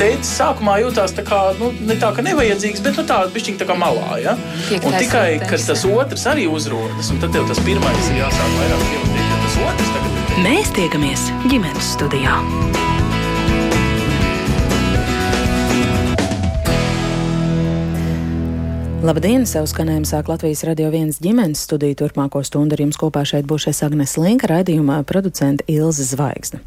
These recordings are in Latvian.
teicis, sākumā jutās tā kā, nu, ne tā, ka nevajadzīgs, bet nu, tā bišķiņ tā kā malā. Ja? Un tikai, kad tas otrs arī uzrodas, un tad tev tas pirmais ir jāsāk vairāk pievērst, jo tas otrs tagad. Mēs tiekamies ģimenes studijā. Labdien! Savu skanējumu sāk Latvijas radio viens ģimenes studiju. Turpmāko stundu ar jums kopā šeit būs Agnes Linka, raidījumā producenta Ilze Zvaigzne.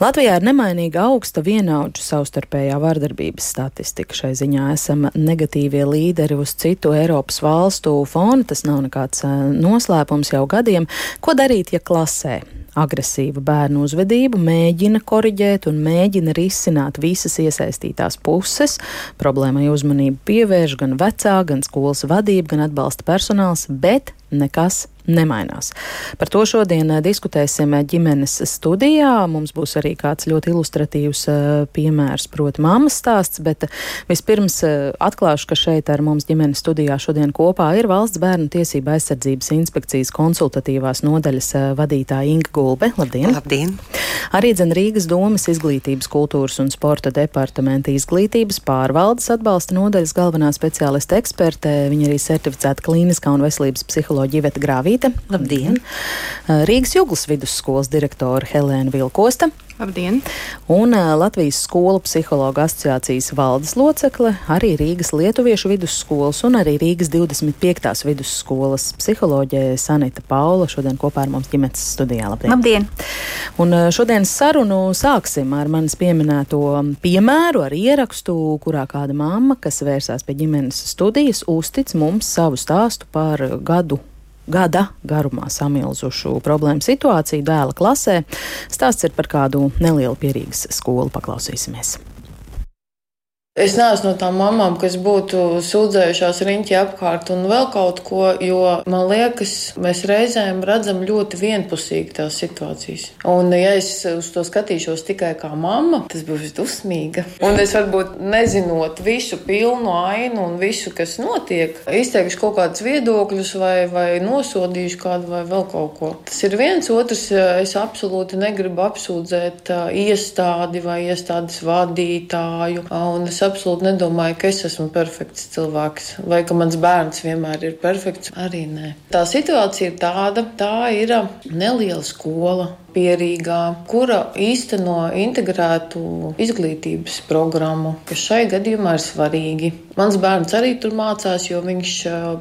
Latvijā ir nemainīga augsta vienaudžu savstarpējā vardarbības statistika. Šai ziņā esam negatīvie līderi uz citu Eiropas valstu fona. Tas nav nekāds noslēpums jau gadiem. Ko darīt, ja klasē agresīvu bērnu uzvedību, mēģina koriģēt un mēģina risināt visas iesaistītās puses. Problēmai uzmanību pievērš gan vecāki, gan skolas vadība, gan atbalsta personāls, bet nekas nemainās. Par to šodien eh, diskutēsim ģimenes studijā. Mums būs arī kāds ļoti ilustratīvs eh, piemērs, proti, mammas stāsts, bet eh, vispirms atklāšu, ka šeit ar mums ģimenes studijā šodien kopā ir Valsts bērnu tiesība aizsardzības inspekcijas konsultatīvās nodaļas vadītāja Inga Gulbe. Labdien! Labdien! Arī dzen Rīgas domas izglītības, kultūras un sporta departamenta izglītības pārvaldes atbalsta nodaļas galvenā speciālista eksperte. Viņa arī certificēta klīniskā un veselības psiholoģija Iveta Grāvī. Laurīte. Labdien! Rīgas Juglas vidusskolas direktore Helēna Vilkosta. Labdien! Un Latvijas skolu psihologa asociācijas valdes locekle, arī Rīgas Lietuviešu vidusskolas un arī Rīgas 25. vidusskolas psiholoģē Sanita Paula šodien kopā ar mums ģimenes studijā. Labdien! Labdien. Un šodienas sarunu sāksim ar manis pieminēto piemēru, ar ierakstu, kurā kāda mamma, kas vērsās pie ģimenes studijas, uztic mums savu stāstu par gadu gada garumā samilzušu problēmu situāciju dēla klasē. Stāsts ir par kādu nelielu pierīgas skolu. Paklausīsimies! Es neesmu no tām mamām, kas būtu sūdzējušās riņķi apkārt un vēl kaut ko, jo man liekas, mēs reizēm redzam ļoti vienpusīgi tās situācijas. Un, ja es uz to skatīšos tikai kā mamma, tas būs dusmīga. Un es varbūt nezinot visu pilnu ainu un visu, kas notiek, izteikšu kaut kādus viedokļus vai, vai nosodīšu kādu vai vēl kaut ko. Tas ir viens, otrs, es absolūti negribu apsūdzēt iestādi vai iestādes vadītāju. Un es absolūti nedomāju, ka es esmu perfekts cilvēks vai ka mans bērns vienmēr ir perfekts. Arī nē. Tā situācija ir tāda, tā ir neliela skola pierīgā, kura īsteno integrētu izglītības programmu, kas šai gadījumā ir svarīgi. Mans bērns arī tur mācās, jo viņš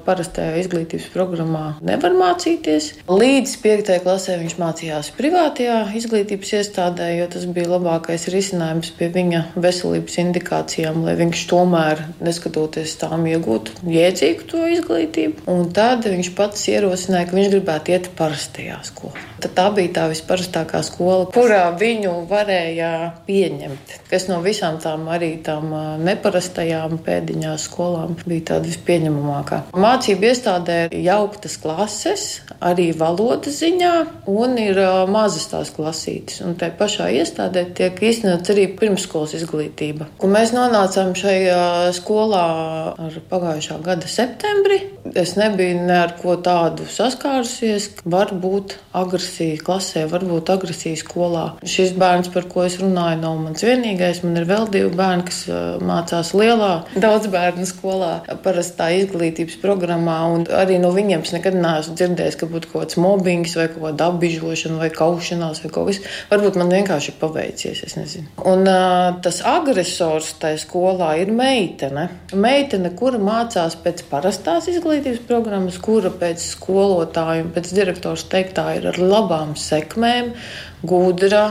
parastajā izglītības programmā nevar mācīties. Līdz 5. klasē viņš mācījās privātajā izglītības iestādē, jo tas bija labākais risinājums pie viņa veselības indikācijām, lai viņš tomēr, neskatoties tām, iegūtu jēdzīgu to izglītību. Un tad viņš pats ierosināja, ka viņš gribētu iet parastajā skolā. Tad tā bija tā visparastākā skola, kurā viņu varēja pieņemt. Kas no visām tām arī tām neparastajām pēdiņām skolām bija tāda vispieņemamākā. Mācību iestādē ir jauktas klases, arī valodas ziņā, un ir mazas tās klasītes. Un tai pašā iestādē tiek īstenots arī pirmskolas izglītība. Un mēs nonācām šajā skolā ar pagājušā gada septembri. Es nebiju ne ar ko tādu saskārusies, varbūt agresija klasē, varbūt agresija skolā. Šis bērns, par ko es runāju, nav mans vienīgais. Man ir vēl divi bērni, kas mācās lielā, daudz bērnu skolā, parastā izglītības programmā. Arī no viņiem es nekad neesmu dzirdējis, ka būtu kaut kāds mobbings vai kaut kāda apbižošana vai kaušanās vai kaut kas. Varbūt man vienkārši ir paveicies, es nezinu. Un uh, tas agresors tajā skolā ir meitene. Meitene, kura mācās pēc parastās izglītības programmas, kura pēc skolotāju un pēc direktora teiktā ir ar labām sekmēm, time gudra,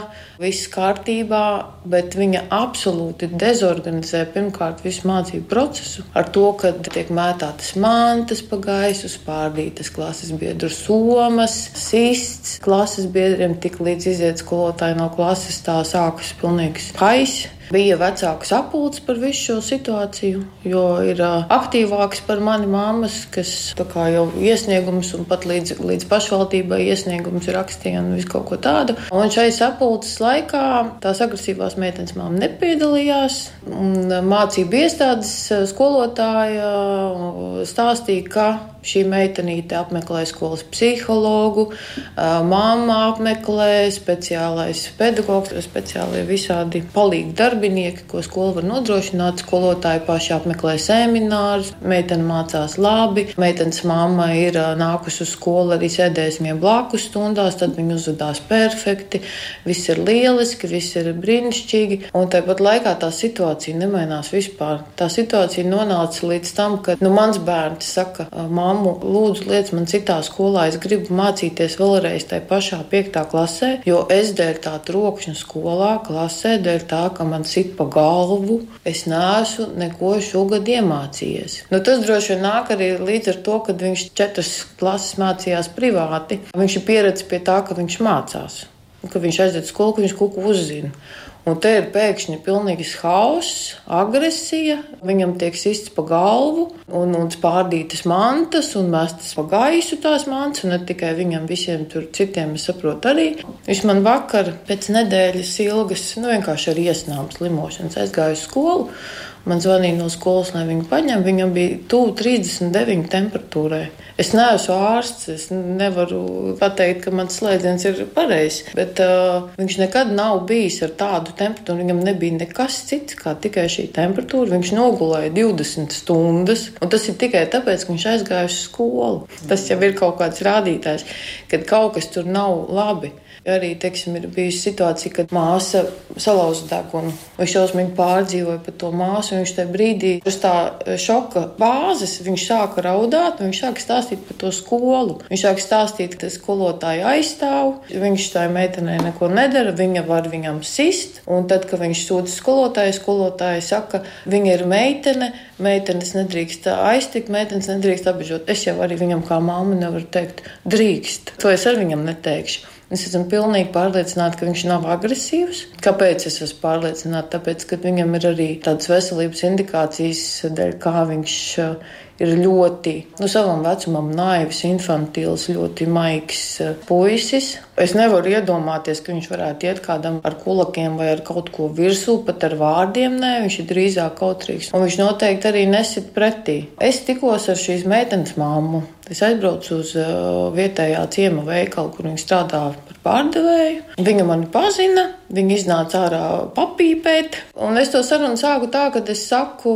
viss kārtībā, bet viņa absolūti dezorganizē pirmkārt visu mācību procesu ar to, ka tiek mētātas mantas pa gaisu, spārdītas klases biedru somas, sists klases biedriem, tik līdz iziet skolotāji no klases, tā sākas pilnīgs hais. Bija vecāks apulcs par visu šo situāciju, jo ir aktīvāks par mani mammas, kas jau iesniegumus un pat līdz, līdz pašvaldībai iesniegumus rakstīja un visu kaut ko tādu. Un šai sapulces laikā tās agresīvās meitenes māma nepiedalījās. Mācību iestādes skolotāja stāstīja, ka Šī meitenīte apmeklē skolas psihologu, mamma apmeklē speciālais pedagogs, speciālie visādi palīgi darbinieki, ko skola var nodrošināt. Skolotāji paši apmeklē seminārus, meitene mācās labi, meitenes mamma ir nākusi uz skolu arī sēdēs viņiem blakus stundās, tad viņi uzvedās perfekti, viss ir lieliski, viss ir brīnišķīgi, un tāpat laikā tā situācija nemainās vispār. Tā situācija nonāca līdz tam, ka nu, mans bērns saka, mammu, lūdzu, liec man citā skolā, es gribu mācīties vēlreiz tajā pašā piektā klasē, jo es dēļ tā trokšņa skolā, klasē, dēļ tā, ka man sit pa galvu, es neesmu neko šogad iemācījies. Nu, tas droši vien nāk arī līdz ar to, ka viņš četras klases mācījās privāti. Viņš ir pieredzējis pie tā, ka viņš mācās, ka viņš aiziet uz skolu, ka viņš kaut ko uzzina. Un te ir pēkšņi pilnīgs hauss, agresija. Viņam tiek sists pa galvu, un, un spārdītas mantas, un mēstas pa gaisu tās mantas, un ne tikai viņam, visiem tur citiem, es saprotu arī. Viņš man vakar pēc nedēļas ilgas, nu vienkārši ar iesnām slimošanas aizgāju uz skolu. Man zvanīja no skolas, lai viņu paņem. Viņam bija tuvu 39 temperatūrai. Es neesmu ārsts, es nevaru pateikt, ka mans slēdziens ir pareizs, bet uh, viņš nekad nav bijis ar tādu temperatūru. Viņam nebija nekas cits, kā tikai šī temperatūra. Viņš nogulēja 20 stundas, un tas ir tikai tāpēc, ka viņš aizgāja uz skolu. Tas jau ir kaut kāds rādītājs, kad kaut kas tur nav labi. Arī teiksim, ir bijusi situācija, kad māsa salauza degunu. Viņš šausmīgi pārdzīvoja par to māsu. Viņš tajā brīdī uz tā šoka bāzes viņš sāka raudāt, un viņš sāka stāstīt par to skolu. Viņš sāka stāstīt, ka skolotāja aizstāv, viņš tai meitenei neko nedara, viņa var viņam sist. Un tad, kad viņš sūdz skolotāju, skolotāja saka, viņa ir meitene, meitenes nedrīkst aiztikt, meitenes nedrīkst apbežot. Es jau arī viņam kā māma nevaru teikt, drīkst. To es ar viņam neteikšu. Es esmu pilnīgi pārliecināta, ka viņš nav agresīvs. Kāpēc es esmu pārliecināta? Tāpēc, ka viņam ir arī tādas veselības indikācijas, dēļ kā viņš uh, ir ļoti, nu, savam vecumam naivs, infantīls, ļoti maigs uh, puisis. Es nevaru iedomāties, ka viņš varētu iet kādam ar kulakiem vai ar kaut ko virsū, pat ar vārdiem. Nē, viņš ir drīzāk kautrīgs. Un viņš noteikti arī nesit pretī. Es tikos ar šīs meitenes māmu. Es aizbraucu uz vietējā ciema veikalu, kur viņa strādā par pārdevēju. Viņa mani pazina, viņa iznāca ārā papīpēt. Un es to sarunu sāku tā, ka es saku,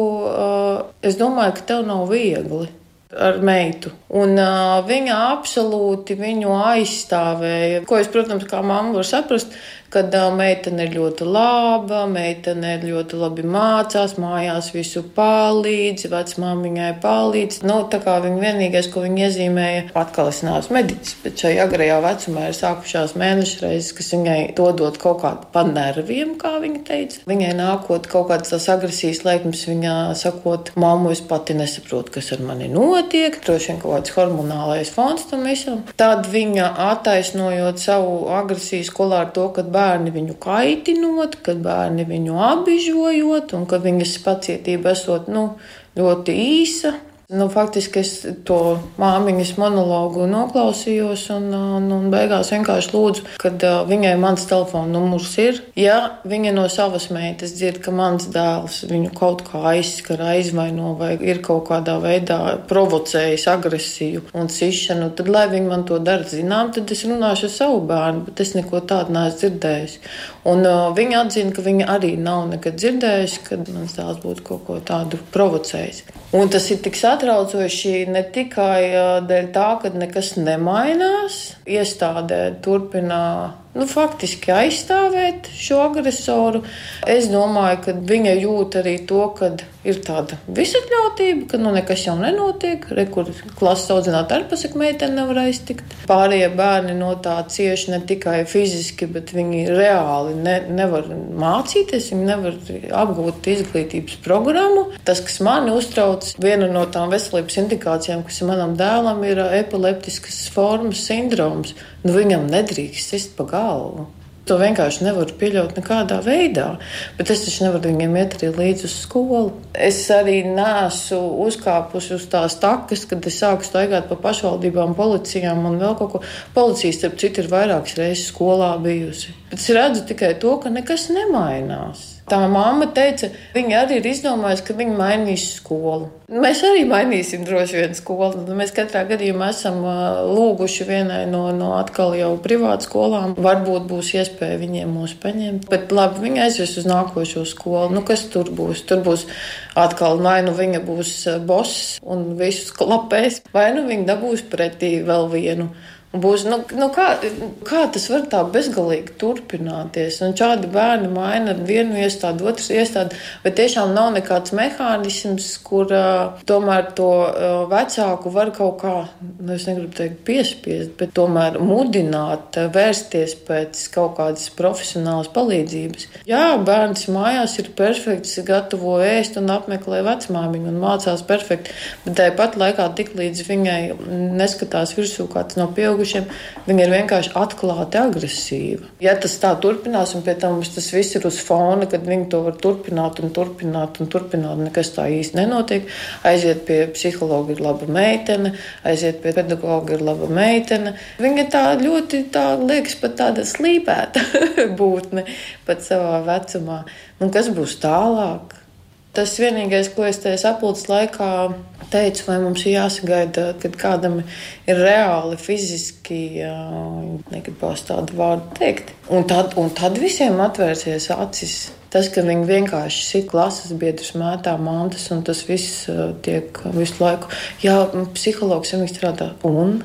es domāju, ka tev nav viegli ar meitu. Un uh, viņa absolūti viņu aizstāvēja. Ko es, protams, kā mamma varu saprast, kad uh, meitene ir ļoti laba, meitene ļoti labi mācās, mājās visu palīdz, vecmāmiņai palīdz. Nu, tā kā viņa vienīgais, ko viņa iezīmēja, atkal es neesmu mediķis, bet šajā agrajā vecumā ir sākušās mēneša reizes, kas viņai dodot kaut kādu pa nerviem, kā viņa teica. Viņai nākot kaut kādas tās agresijas laikmes, viņa sakot, mammu, es pati nesaprotu, kas ar mani notiek, droši vien kaut kāds hormonālais fons tam visam. Tad viņa attaisnojot savu agresiju skolā ar to, ka bērni viņu kaitinot, kad bērni viņu apbižojot, un ka viņas pacietība esot nu, ļoti īsa. Nu, faktiski es to māmiņas monologu noklausījos, un, un, un beigās vienkārši lūdzu, kad uh, viņai mans telefona numurs ir. Ja viņa no savas meitas dzird, ka mans dēls viņu kaut kā aizskar, aizvaino vai ir kaut kādā veidā provocējis agresiju un sišanu, tad lai viņa man to dara zinām, tad es runāšu ar savu bērnu, bet es neko tādu neesmu dzirdējis. Un uh, viņa atzina, ka viņa arī nav nekad dzirdējusi, kad mans dēls būtu kaut ko tādu provocējis. Un tas ir tik satraucoši ne tikai dēļ tā, ka nekas nemainās, iestādē turpina nu, faktiski aizstāvēt šo agresoru. Es domāju, ka viņa jūt arī to, ka ir tāda visatļautība, ka nu, nekas jau nenotiek. Rekur klases audzinātāja arī pasaka, meitene nevar aiztikt. Pārējie bērni no tā cieši ne tikai fiziski, bet viņi reāli ne, nevar mācīties, viņi nevar apgūt izglītības programmu. Tas, kas mani uztrauc, viena no tām veselības indikācijām, kas manam dēlam ir epileptiskas formas sindroms. Nu, viņam nedrīkst sist pa galvu. To vienkārši nevaru pieļaut nekādā veidā. Bet es taču nevaru viņiem iet arī līdzi uz skolu. Es arī nesu uzkāpusi uz tās takas, kad es sāku staigāt pa pašvaldībām, policijām un vēl kaut ko. Policija, starp citu, ir vairākas reizes skolā bijusi. Bet es redzu tikai to, ka nekas nemainās. Tā mamma teica, viņa arī ir izdomājusi, ka viņa mainīs skolu. Mēs arī mainīsim droši vien skolu. Mēs katrā gadījumā esam lūguši vienai no, no atkal jau privātu skolām. Varbūt būs iespēja viņiem mūs paņemt. Bet labi, viņa aizies uz nākošo skolu. Nu, kas tur būs? Tur būs atkal vai nu viņa būs boss un visus klapēs, vai nu viņa dabūs pretī vēl vienu. Būs, nu, nu kā, kā tas var tā bezgalīgi turpināties? Un šādi bērni maina vienu iestādi, otru iestādi, bet tiešām nav nekāds mehānisms, kur uh, tomēr to uh, vecāku var kaut kā, nu, es negribu teikt, piespiest, bet tomēr mudināt, uh, vērsties pēc kaut kādas profesionālas palīdzības. Jā, bērns mājās ir perfekts, gatavo ēst un apmeklē vecmāmiņu un mācās perfekti, bet tāpat laikā tik līdz viņai neskatās virsū kāds no pieaugušiem pieaugušiem, viņa ir vienkārši atklāti agresīva. Ja tas tā turpinās, un pēc tam tas viss ir uz fona, kad viņi to var turpināt un turpināt un turpināt, nekas tā īsti nenotiek. Aiziet pie psihologa ir laba meitene, aiziet pie pedagoga ir laba meitene. Viņa tā ļoti, tā liekas, pat tāda slīpēta būtne pat savā vecumā. Un kas būs tālāk? Tas vienīgais, ko es tajā sapulces laikā teicu, vai mums ir jāsagaida, kad kādam ir reāli fiziski, negribās tādu vārdu teikt. Un tad, un tad visiem atvērsies acis. Tas, ka viņi vienkārši sit klases biedrus mētā mantas, un tas viss tiek visu laiku, jā, psihologs jau strādā, un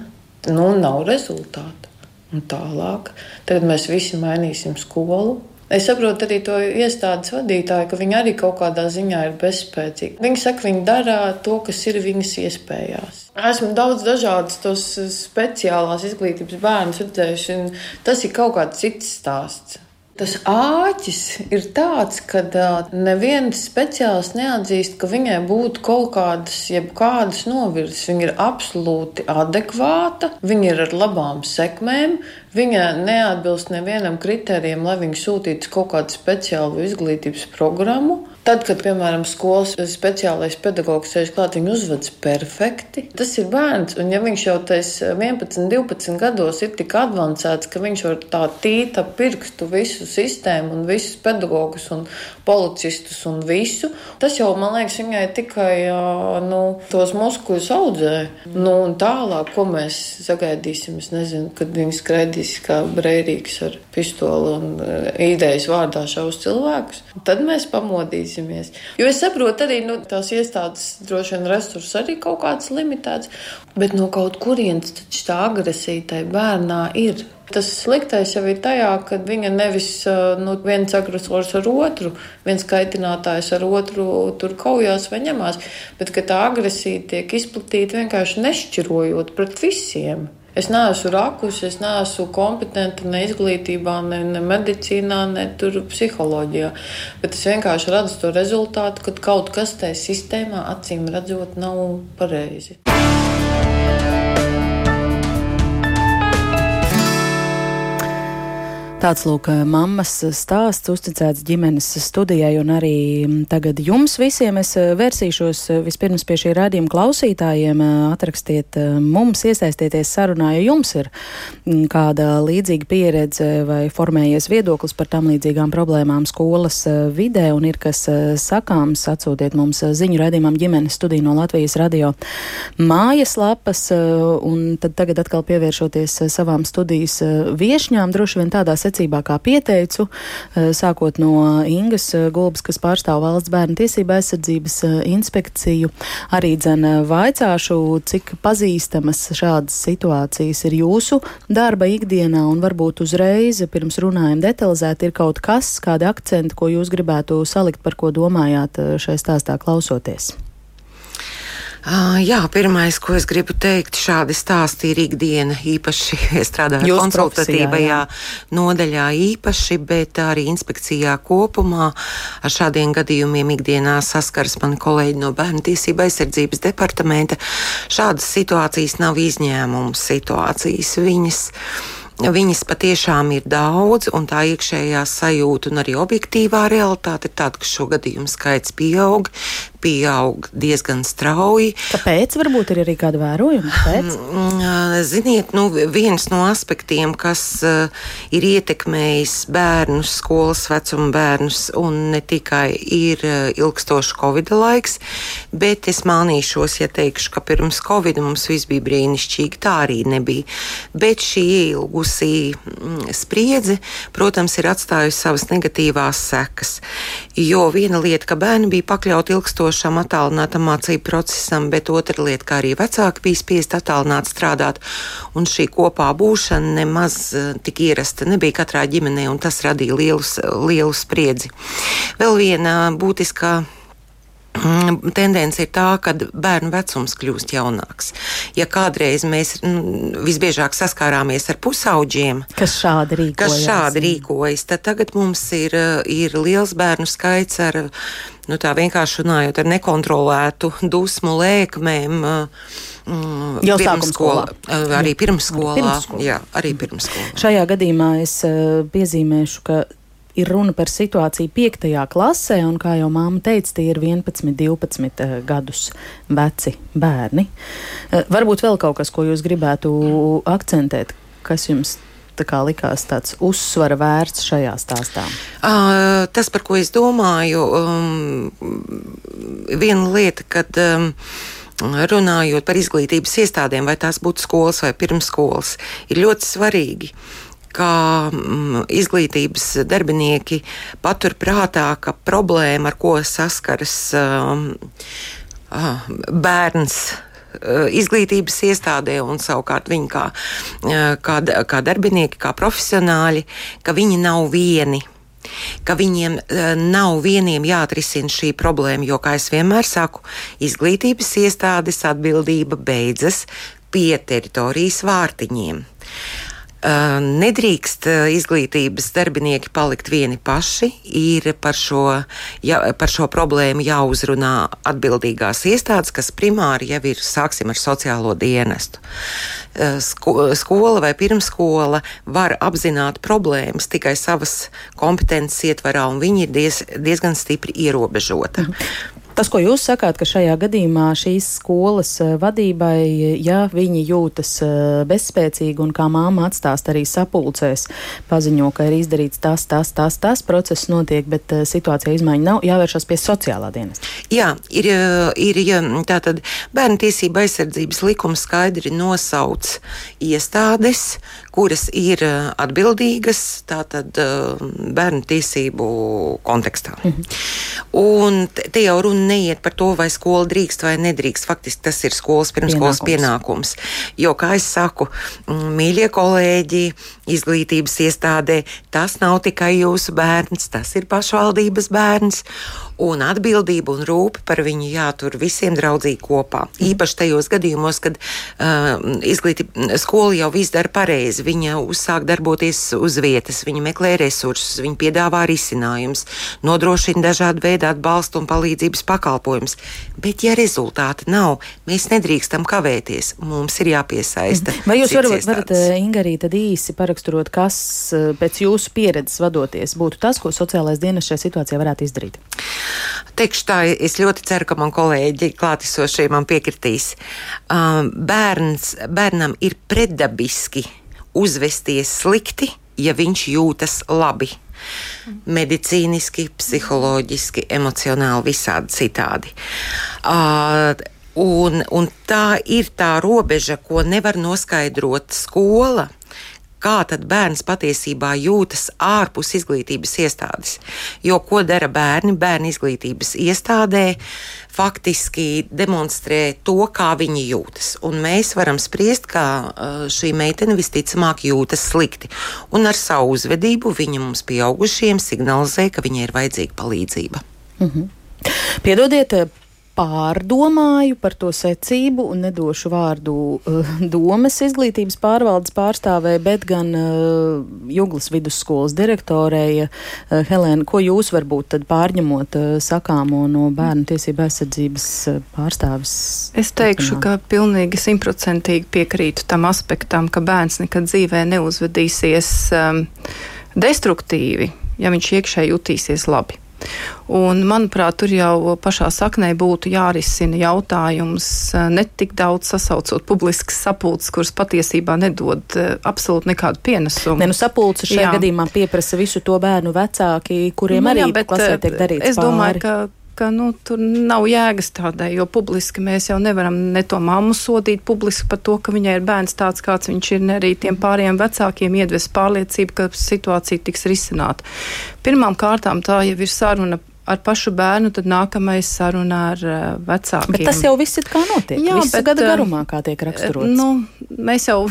nu, nav rezultātu. Un tālāk, tagad mēs visi mainīsim skolu, Es saprotu arī to iestādes vadītāju, ka viņi arī kaut kādā ziņā ir bezspēcīgi. Viņi saka, viņi dara to, kas ir viņas iespējās. Esmu daudz dažādas tos speciālās izglītības bērnus redzējuši, un tas ir kaut kāds cits stāsts. Tas āķis ir tāds, ka neviens speciālists neatzīst, ka viņai būtu kaut kādas, jebkādas novirzes. Viņa ir absolūti adekvāta, viņa ir ar labām sekmēm, viņa neatbilst nevienam kritērijam, lai viņu sūtītu kaut kādu speciālu izglītības programmu. Tad, kad, piemēram, skolas speciālais pedagogs sēž klāt, viņu uzvedas perfekti. Tas ir bērns, un ja viņš jau tais 11, 12 gados ir tik avansēts, ka viņš var tā tīta pirkstu visu sistēmu un visus pedagogus un policistus un visu, tas jau, man liekas, viņai tikai nu, tos muskuļus audzē. Nu, un tālāk, ko mēs sagaidīsim, es nezinu, kad viņi skraidīs kā brērīgs ar pistoli un idejas vārdā šaus cilvēkus. Tad mēs pamodīsim centīsimies. Jo es saprotu, arī nu, tās iestādes droši vien resursi arī kaut kāds limitēts, bet no kaut kurienes tā agresija tai bērnā ir. Tas sliktais jau ir tajā, ka viņa nevis nu, viens agresors ar otru, viens kaitinātājs ar otru tur kaujās vai ņemās, bet ka tā agresija tiek izplatīta vienkārši nešķirojot pret visiem. Es neesmu rakus, es neesmu kompetenta ne izglītībā, ne, ne medicīnā, ne psiholoģijā. Bet es vienkārši redzu to rezultātu, ka kaut kas tajā sistēmā acīm redzot nav pareizi. Tāds lūk, mammas stāsts uzticēts ģimenes studijai un arī tagad jums visiem es vērsīšos vispirms pie šī rādījuma klausītājiem. Atrakstiet mums, iesaistieties sarunā, ja jums ir kāda līdzīga pieredze vai formējies viedoklis par tam līdzīgām problēmām skolas vidē un ir kas sakāms, atsūtiet mums ziņu rādījumam ģimenes studiju no Latvijas radio mājaslapas un tad tagad atkal pievēršoties savām studijas viešņām, droši vien tādā secībā, kā pieteicu, eh, sākot no Ingas eh, Gulbas, kas pārstāv valsts bērnu tiesību aizsardzības eh, inspekciju, arī dzen vaicāšu, cik pazīstamas šādas situācijas ir jūsu darba ikdienā un varbūt uzreiz pirms runājam detalizēti ir kaut kas, kādi akcenti, ko jūs gribētu salikt, par ko domājāt šai stāstā klausoties. Jā, pirmais, ko es gribu teikt, šādi stāsti ir ikdiena, īpaši strādājot konsultatīvajā nodaļā īpaši, bet arī inspekcijā kopumā. Ar šādiem gadījumiem ikdienā saskars mani kolēģi no Bērnu tiesība aizsardzības departamenta. Šādas situācijas nav izņēmums situācijas. Viņas viņas patiešām ir daudz, un tā iekšējā sajūta un arī objektīvā realitāte ir tāda, ka šo gadījumu skaits pieaug, pieaug diezgan strauji. Kāpēc? Varbūt ir arī kāda vērojuma. Kāpēc? Mm, ziniet, nu, viens no aspektiem, kas ir ietekmējis bērnus, skolas vecuma bērnus, un ne tikai ir ilgstošs Covid laiks, bet es mānīšos, ja teikšu, ka pirms Covid mums viss bija brīnišķīgi. Tā arī nebija. Bet šī ilgusī mm, spriedze, protams, ir atstājusi savas negatīvās sekas. Jo viena lieta, ka bērni bija pakļauti ilgstoši ilgstošam attālinātam mācību procesam, bet otra lieta, kā arī vecāki bija spiest attālināt strādāt, un šī kopā būšana nemaz eh, tik ierasta nebija katrā ģimenē, un tas radīja lielus, lielu spriedzi. Vēl viena būtiskā mm, Tendence ir tā, ka bērnu vecums kļūst jaunāks. Ja kādreiz mēs nu, visbiežāk saskārāmies ar pusauģiem, kas šādi rīkojas, kas šādi rīkojas tad tagad mums ir, ir liels bērnu skaits ar nu, tā vienkārši runājot ar nekontrolētu dusmu lēkmēm. Mm, Jau pirmsskolā. Arī pirmsskolā. pirmsskolā. Jā, arī pirmsskolā. Šajā gadījumā es uh, piezīmēšu, ka ir runa par situāciju 5. klasē, un, kā jau māma teica, tie ir 11, 12 gadus veci bērni. Varbūt vēl kaut kas, ko jūs gribētu akcentēt, kas jums tā kā likās tāds uzsvara vērts šajā stāstā? Uh, tas, par ko es domāju, um, viena lieta, kad. Um, Runājot par izglītības iestādēm, vai tās būtu skolas vai pirmsskolas, ir ļoti svarīgi, kā mm, izglītības darbinieki patur prātā, ka problēma, ar ko saskaras um, bērns izglītības iestādē un savukārt viņi kā, eh, kā, kā darbinieki, kā profesionāļi, ka viņi nav vieni ka viņiem uh, nav vieniem jāatrisina šī problēma, jo, kā es vienmēr saku, izglītības iestādes atbildība beidzas pie teritorijas vārtiņiem. Nedrīkst izglītības darbinieki palikt vieni paši. Ir par šo, ja, par šo problēmu jāuzrunā atbildīgās iestādes, kas primāri jau ir, sāksim ar sociālo dienestu. Sko, skola vai pirmskola var apzināt problēmas tikai savas kompetences ietvarā, un viņi ir diez, diezgan stipri ierobežota. Mhm. Tas, ko jūs sakāt, ka šajā gadījumā šīs skolas eh, vadībai, ja viņi jūtas eh, bezspēcīgi un kā māma atstāst arī sapulcēs, paziņo, ka ir izdarīts tas, tas, tas, tas process notiek, bet eh, situācija izmaiņa nav, jāvēršas pie sociālā dienesta. Jā, ir, ir tātad bērnu tiesība aizsardzības likums skaidri nosauc iestādes, kuras ir atbildīgas tātad bērnu tiesību kontekstā. Mhm. Un te jau runa neiet par to, vai skola drīkst vai nedrīkst. Faktiski tas ir skolas pirmskolas pienākums. pienākums. Jo, kā es saku, mīļie kolēģi, izglītības iestādē, tas nav tikai jūsu bērns, tas ir pašvaldības bērns un atbildība un rūpe par viņu jātur visiem draudzīgi kopā. Īpaši tajos gadījumos, kad uh, izglītība skola jau viss dara pareizi, viņa uzsāk darboties uz vietas, viņa meklē resursus, viņa piedāvā risinājumus, nodrošina dažādu veidu atbalstu un palīdzības pakalpojumus. Bet, ja rezultāti nav, mēs nedrīkstam kavēties. Mums ir jāpiesaista. Vai jūs varat, varat uh, Ingarī, tad īsi paraksturot, kas uh, pēc jūsu pieredzes vadoties būtu tas, ko sociālais dienas šajā situācijā varētu izdarīt? Teikšu tā, es ļoti ceru, ka man kolēģi klātesošie man piekritīs. Um, bērns, bērnam ir preddabiski uzvesties slikti, ja viņš jūtas labi. Medicīniski, psiholoģiski, emocionāli, visādi citādi. Uh, Un, un tā ir tā robeža, ko nevar noskaidrot skola kā tad bērns patiesībā jūtas ārpus izglītības iestādes. Jo ko dara bērni? Bērni izglītības iestādē faktiski demonstrē to, kā viņi jūtas. Un mēs varam spriest, ka šī meitene visticamāk jūtas slikti. Un ar savu uzvedību viņa mums pieaugušiem signalizē, ka viņai ir vajadzīga palīdzība. -hmm. Piedodiet, pārdomāju par to secību un nedošu vārdu uh, domas izglītības pārvaldes pārstāvē, bet gan uh, Juglas vidusskolas direktorēja uh, Helēna, ko jūs varbūt tad pārņemot uh, sakāmo no bērnu tiesību aizsardzības uh, pārstāvis? Es teikšu, ka pilnīgi simtprocentīgi piekrītu tam aspektam, ka bērns nekad dzīvē neuzvedīsies um, destruktīvi, ja viņš iekšēji jutīsies labi. Un, manuprāt, tur jau pašā saknē būtu jārisina jautājums eh, ne tik daudz sasaucot publiskas sapulces, kuras patiesībā nedod eh, absolūti nekādu pienesumu. Ne, nu, sapulces šajā jā. gadījumā pieprasa visu to bērnu vecāki, kuriem nu, arī jā, bet, klasē tiek eh, darīts. Es pāri. domāju, ka ka nu, tur nav jēgas tādai, jo publiski mēs jau nevaram ne to mammu sodīt publiski par to, ka viņai ir bērns tāds, kāds viņš ir, ne arī tiem pārējiem vecākiem iedves pārliecību, ka situācija tiks risināta. Pirmām kārtām tā jau ir saruna ar pašu bērnu, tad nākamais saruna ar uh, vecākiem. Bet tas jau viss ir kā notiek. Jā, Visu bet, gada garumā, kā tiek raksturots. Nu, mēs jau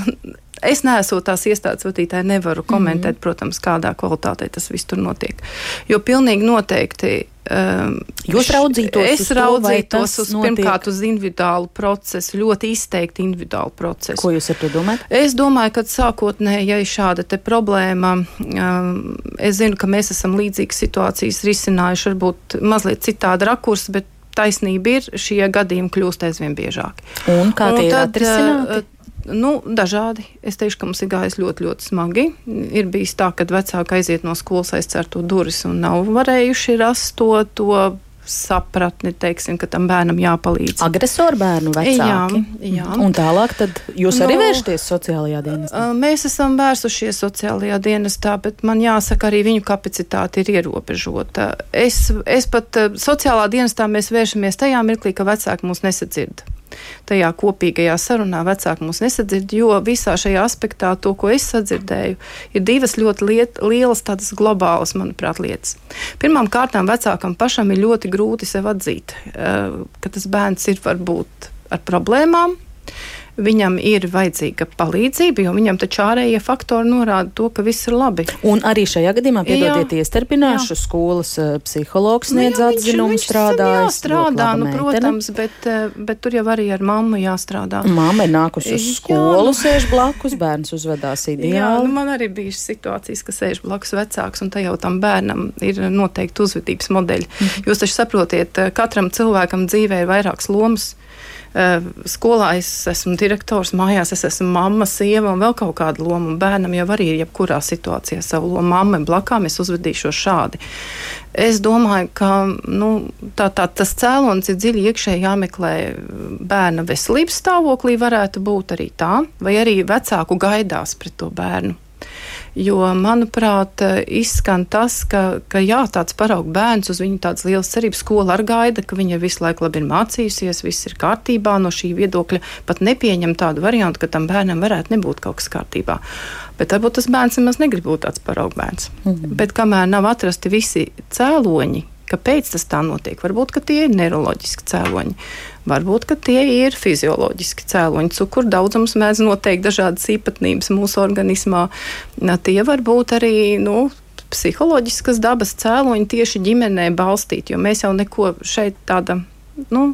Es neesmu tās iestādes vadītāja, nevaru komentēt, mm -hmm. protams, kādā kvalitātē tas viss tur notiek. Jo pilnīgi noteikti. Um, Jūs raudzītos es uz raudzītos to, uz, notiek? pirmkārt uz individuālu procesu, ļoti izteikti individuālu procesu. Ko jūs ar to domājat? Es domāju, ka sākotnēji, ja ir šāda problēma, um, es zinu, ka mēs esam līdzīgas situācijas risinājuši, varbūt mazliet citādi rakurs, bet taisnība ir, šie gadījumi kļūst aizvien biežāki. Un kā tie Un tad, ir atrisināti? Nu, dažādi. Es teikšu, ka mums ir gājis ļoti, ļoti smagi. Ir bijis tā, ka vecāki aiziet no skolas aizcērto durvis un nav varējuši rast to, to sapratni, teiksim, ka tam bērnam jāpalīdz. Agresoru bērnu vecāki. Jā, jā. Un tālāk tad jūs arī nu, vēršaties sociālajā dienestā? Mēs esam vērsušies sociālajā dienestā, bet man jāsaka, arī viņu kapacitāte ir ierobežota. Es, es pat sociālā dienestā mēs vēršamies tajā mirklī, ka vecāki mūs nesadzird tajā kopīgajā sarunā vecāki mūs nesadzird, jo visā šajā aspektā to, ko es sadzirdēju, ir divas ļoti liet, lielas tādas globālas, manuprāt, lietas. Pirmām kārtām vecākam pašam ir ļoti grūti sev atzīt, eh, ka tas bērns ir varbūt ar problēmām, viņam ir vajadzīga palīdzība, jo viņam taču ārējie faktori norāda to, ka viss ir labi. Un arī šajā gadījumā, piedodiet, iestarpināšu skolas uh, psihologs sniedz nu, atzinumu strādājis. Jā, strādā, nu, protams, bet, uh, bet tur jau arī ar mammu jāstrādā. Māma ir nākusi uz skolu, jā, nu. sēž blakus, bērns uzvedās ideāli. Jā, nu, man arī bija situācijas, ka sēž blakus vecāks, un te jau tam bērnam ir noteikti uzvedības modeļi. Mm. Jūs taču saprotiet, katram cilvēkam dzīvē ir vairākas lomas. Eh, skolā es esmu direktors, mājās es esmu mamma, sieva un vēl kaut kāda loma. Bērnam jau arī ir jebkurā situācijā savu lomu. Mamma blakām es uzvedīšos šādi. Es domāju, ka nu, tā, tā, tas cēlonis ir dziļi iekšēji jāmeklē bērna veselības stāvoklī, varētu būt arī tā, vai arī vecāku gaidās pret to bērnu. Jo, manuprāt, izskan tas, ka, ka jā, tāds paraugs bērns uz viņu tādas lielas cerības skola ar gaida, ka viņa visu laiku labi ir mācījusies, viss ir kārtībā no šī viedokļa. Pat nepieņem tādu variantu, ka tam bērnam varētu nebūt kaut kas kārtībā. Bet varbūt tas bērns nemaz negrib būt tāds paraugs bērns. Mm -hmm. Bet kamēr nav atrasti visi cēloņi, kāpēc tas tā notiek, varbūt tie ir neiroloģiski cēloņi. Varbūt tie ir fizioloģiski cēloņi. Cukuru daudzums mēdz noteikt dažādas īpatnības mūsu organismā. Tie var būt arī nu, psiholoģiskas dabas cēloņi tieši ģimenē balstīti, jo mēs jau neko šeit tāda. Nu,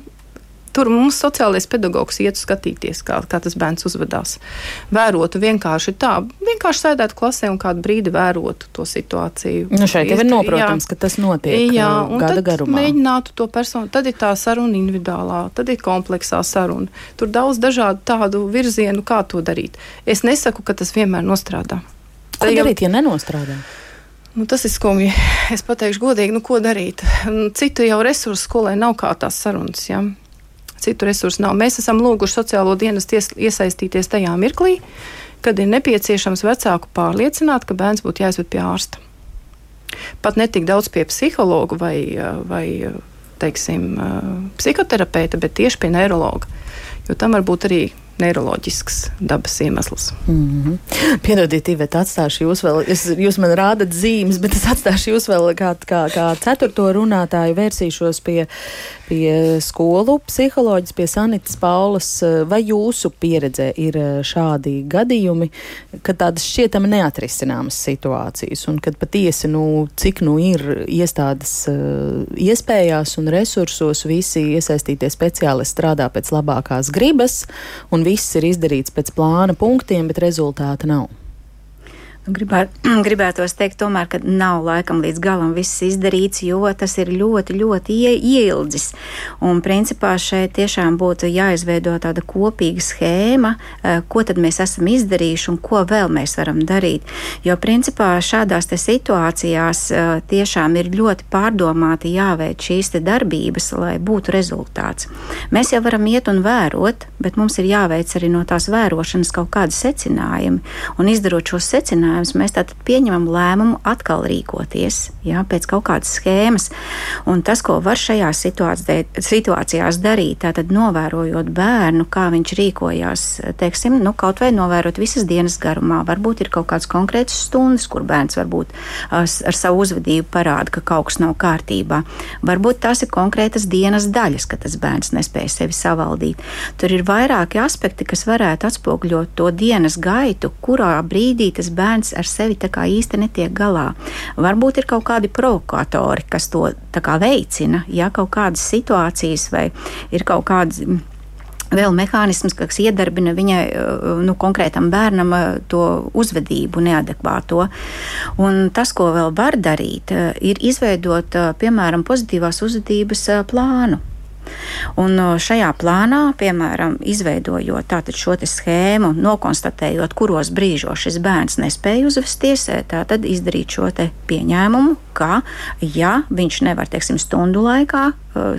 Tur mums sociālais pedagogs iet skatīties, kā, kā tas bērns uzvedās. Vērotu vienkārši tā, vienkārši sēdētu klasē un kādu brīdi vērotu to situāciju. Nu šeit jau ir noprotams, jā, ka tas notiek jā, uh, gada garumā. Mēģinātu to personu, tad ir tā saruna individuālā, tad ir kompleksā saruna. Tur daudz dažādu tādu virzienu, kā to darīt. Es nesaku, ka tas vienmēr nostrādā. Ko jau... darīt, ja nenostrādā? Nu, tas ir skumji. Es pateikšu godīgi, nu, ko darīt. Citu jau resursu skolai nav kā tās sarunas. Ja? Citu resursu nav. Mēs esam lūguši sociālo dienestu iesaistīties tajā mirklī, kad ir nepieciešams vecāku pārliecināt, ka bērns būtu jāizved pie ārsta. Pat ne tik daudz pie psihologa vai, vai teiksim, psihoterapeita, bet tieši pie neiroloģa. Jo tam var būt arī neiroloģisks dabas iemesls. Mm -hmm. Piedodiet, Ivet, atstāšu jūs vēl, es, jūs man rādat zīmes, bet es atstāšu jūs vēl kā, kā, kā ceturto runātāju, vērsīšos pie, pie skolu psiholoģijas, pie Sanitas Paulas. Vai jūsu pieredzē ir šādi gadījumi, kad tādas šķietami neatrisināmas situācijas un kad patiesi, nu, cik nu ir iestādes iespējās un resursos visi iesaistītie speciālisti strādā pēc labākās gribas un viss ir izdarīts pēc plāna punktiem, bet rezultāta nav. Gribēt, gribētos teikt, tomēr, ka nav laikam līdz galam viss izdarīts, jo tas ir ļoti, ļoti ie, ieildzis. Un principā šeit tiešām būtu jāizveido tāda kopīga schēma, eh, ko tad mēs esam izdarījuši un ko vēl mēs varam darīt. Jo principā šādās situācijās eh, tiešām ir ļoti pārdomāti jāveic šīs darbības, lai būtu rezultāts. Mēs jau varam iet un vērot, bet mums ir jāveic arī no tās vērošanas kaut kādi secinājumi. Un izdarot šos secinājumus, risinājumus, mēs tātad pieņemam lēmumu atkal rīkoties jā, pēc kaut kādas schēmas. Un tas, ko var šajās situācijās darīt, tātad novērojot bērnu, kā viņš rīkojās, teiksim, nu, kaut vai novērot visas dienas garumā, varbūt ir kaut kāds konkrēts stundas, kur bērns varbūt ar savu uzvedību parāda, ka kaut kas nav kārtībā. Varbūt tās ir konkrētas dienas daļas, ka tas bērns nespēja sevi savaldīt. Tur ir vairāki aspekti, kas varētu atspoguļot to dienas gaitu, kurā brīdī tas bērns bērns ar sevi īsti netiek galā. Varbūt ir kaut kādi provokatori, kas to veicina, ja kaut kādas situācijas vai ir kaut kādas vēl mehānisms, kas iedarbina viņai, nu, konkrētam bērnam to uzvedību neadekvāto. Un tas, ko vēl var darīt, ir izveidot, piemēram, pozitīvās uzvedības plānu. Un šajā plānā, piemēram, izveidojot šo schēmu, nokonstatējot, kuros brīžos šis bērns nespēja uzvesties, tad izdarīt šo pieņēmumu, ka, ja viņš nevar, teiksim, stundu laikā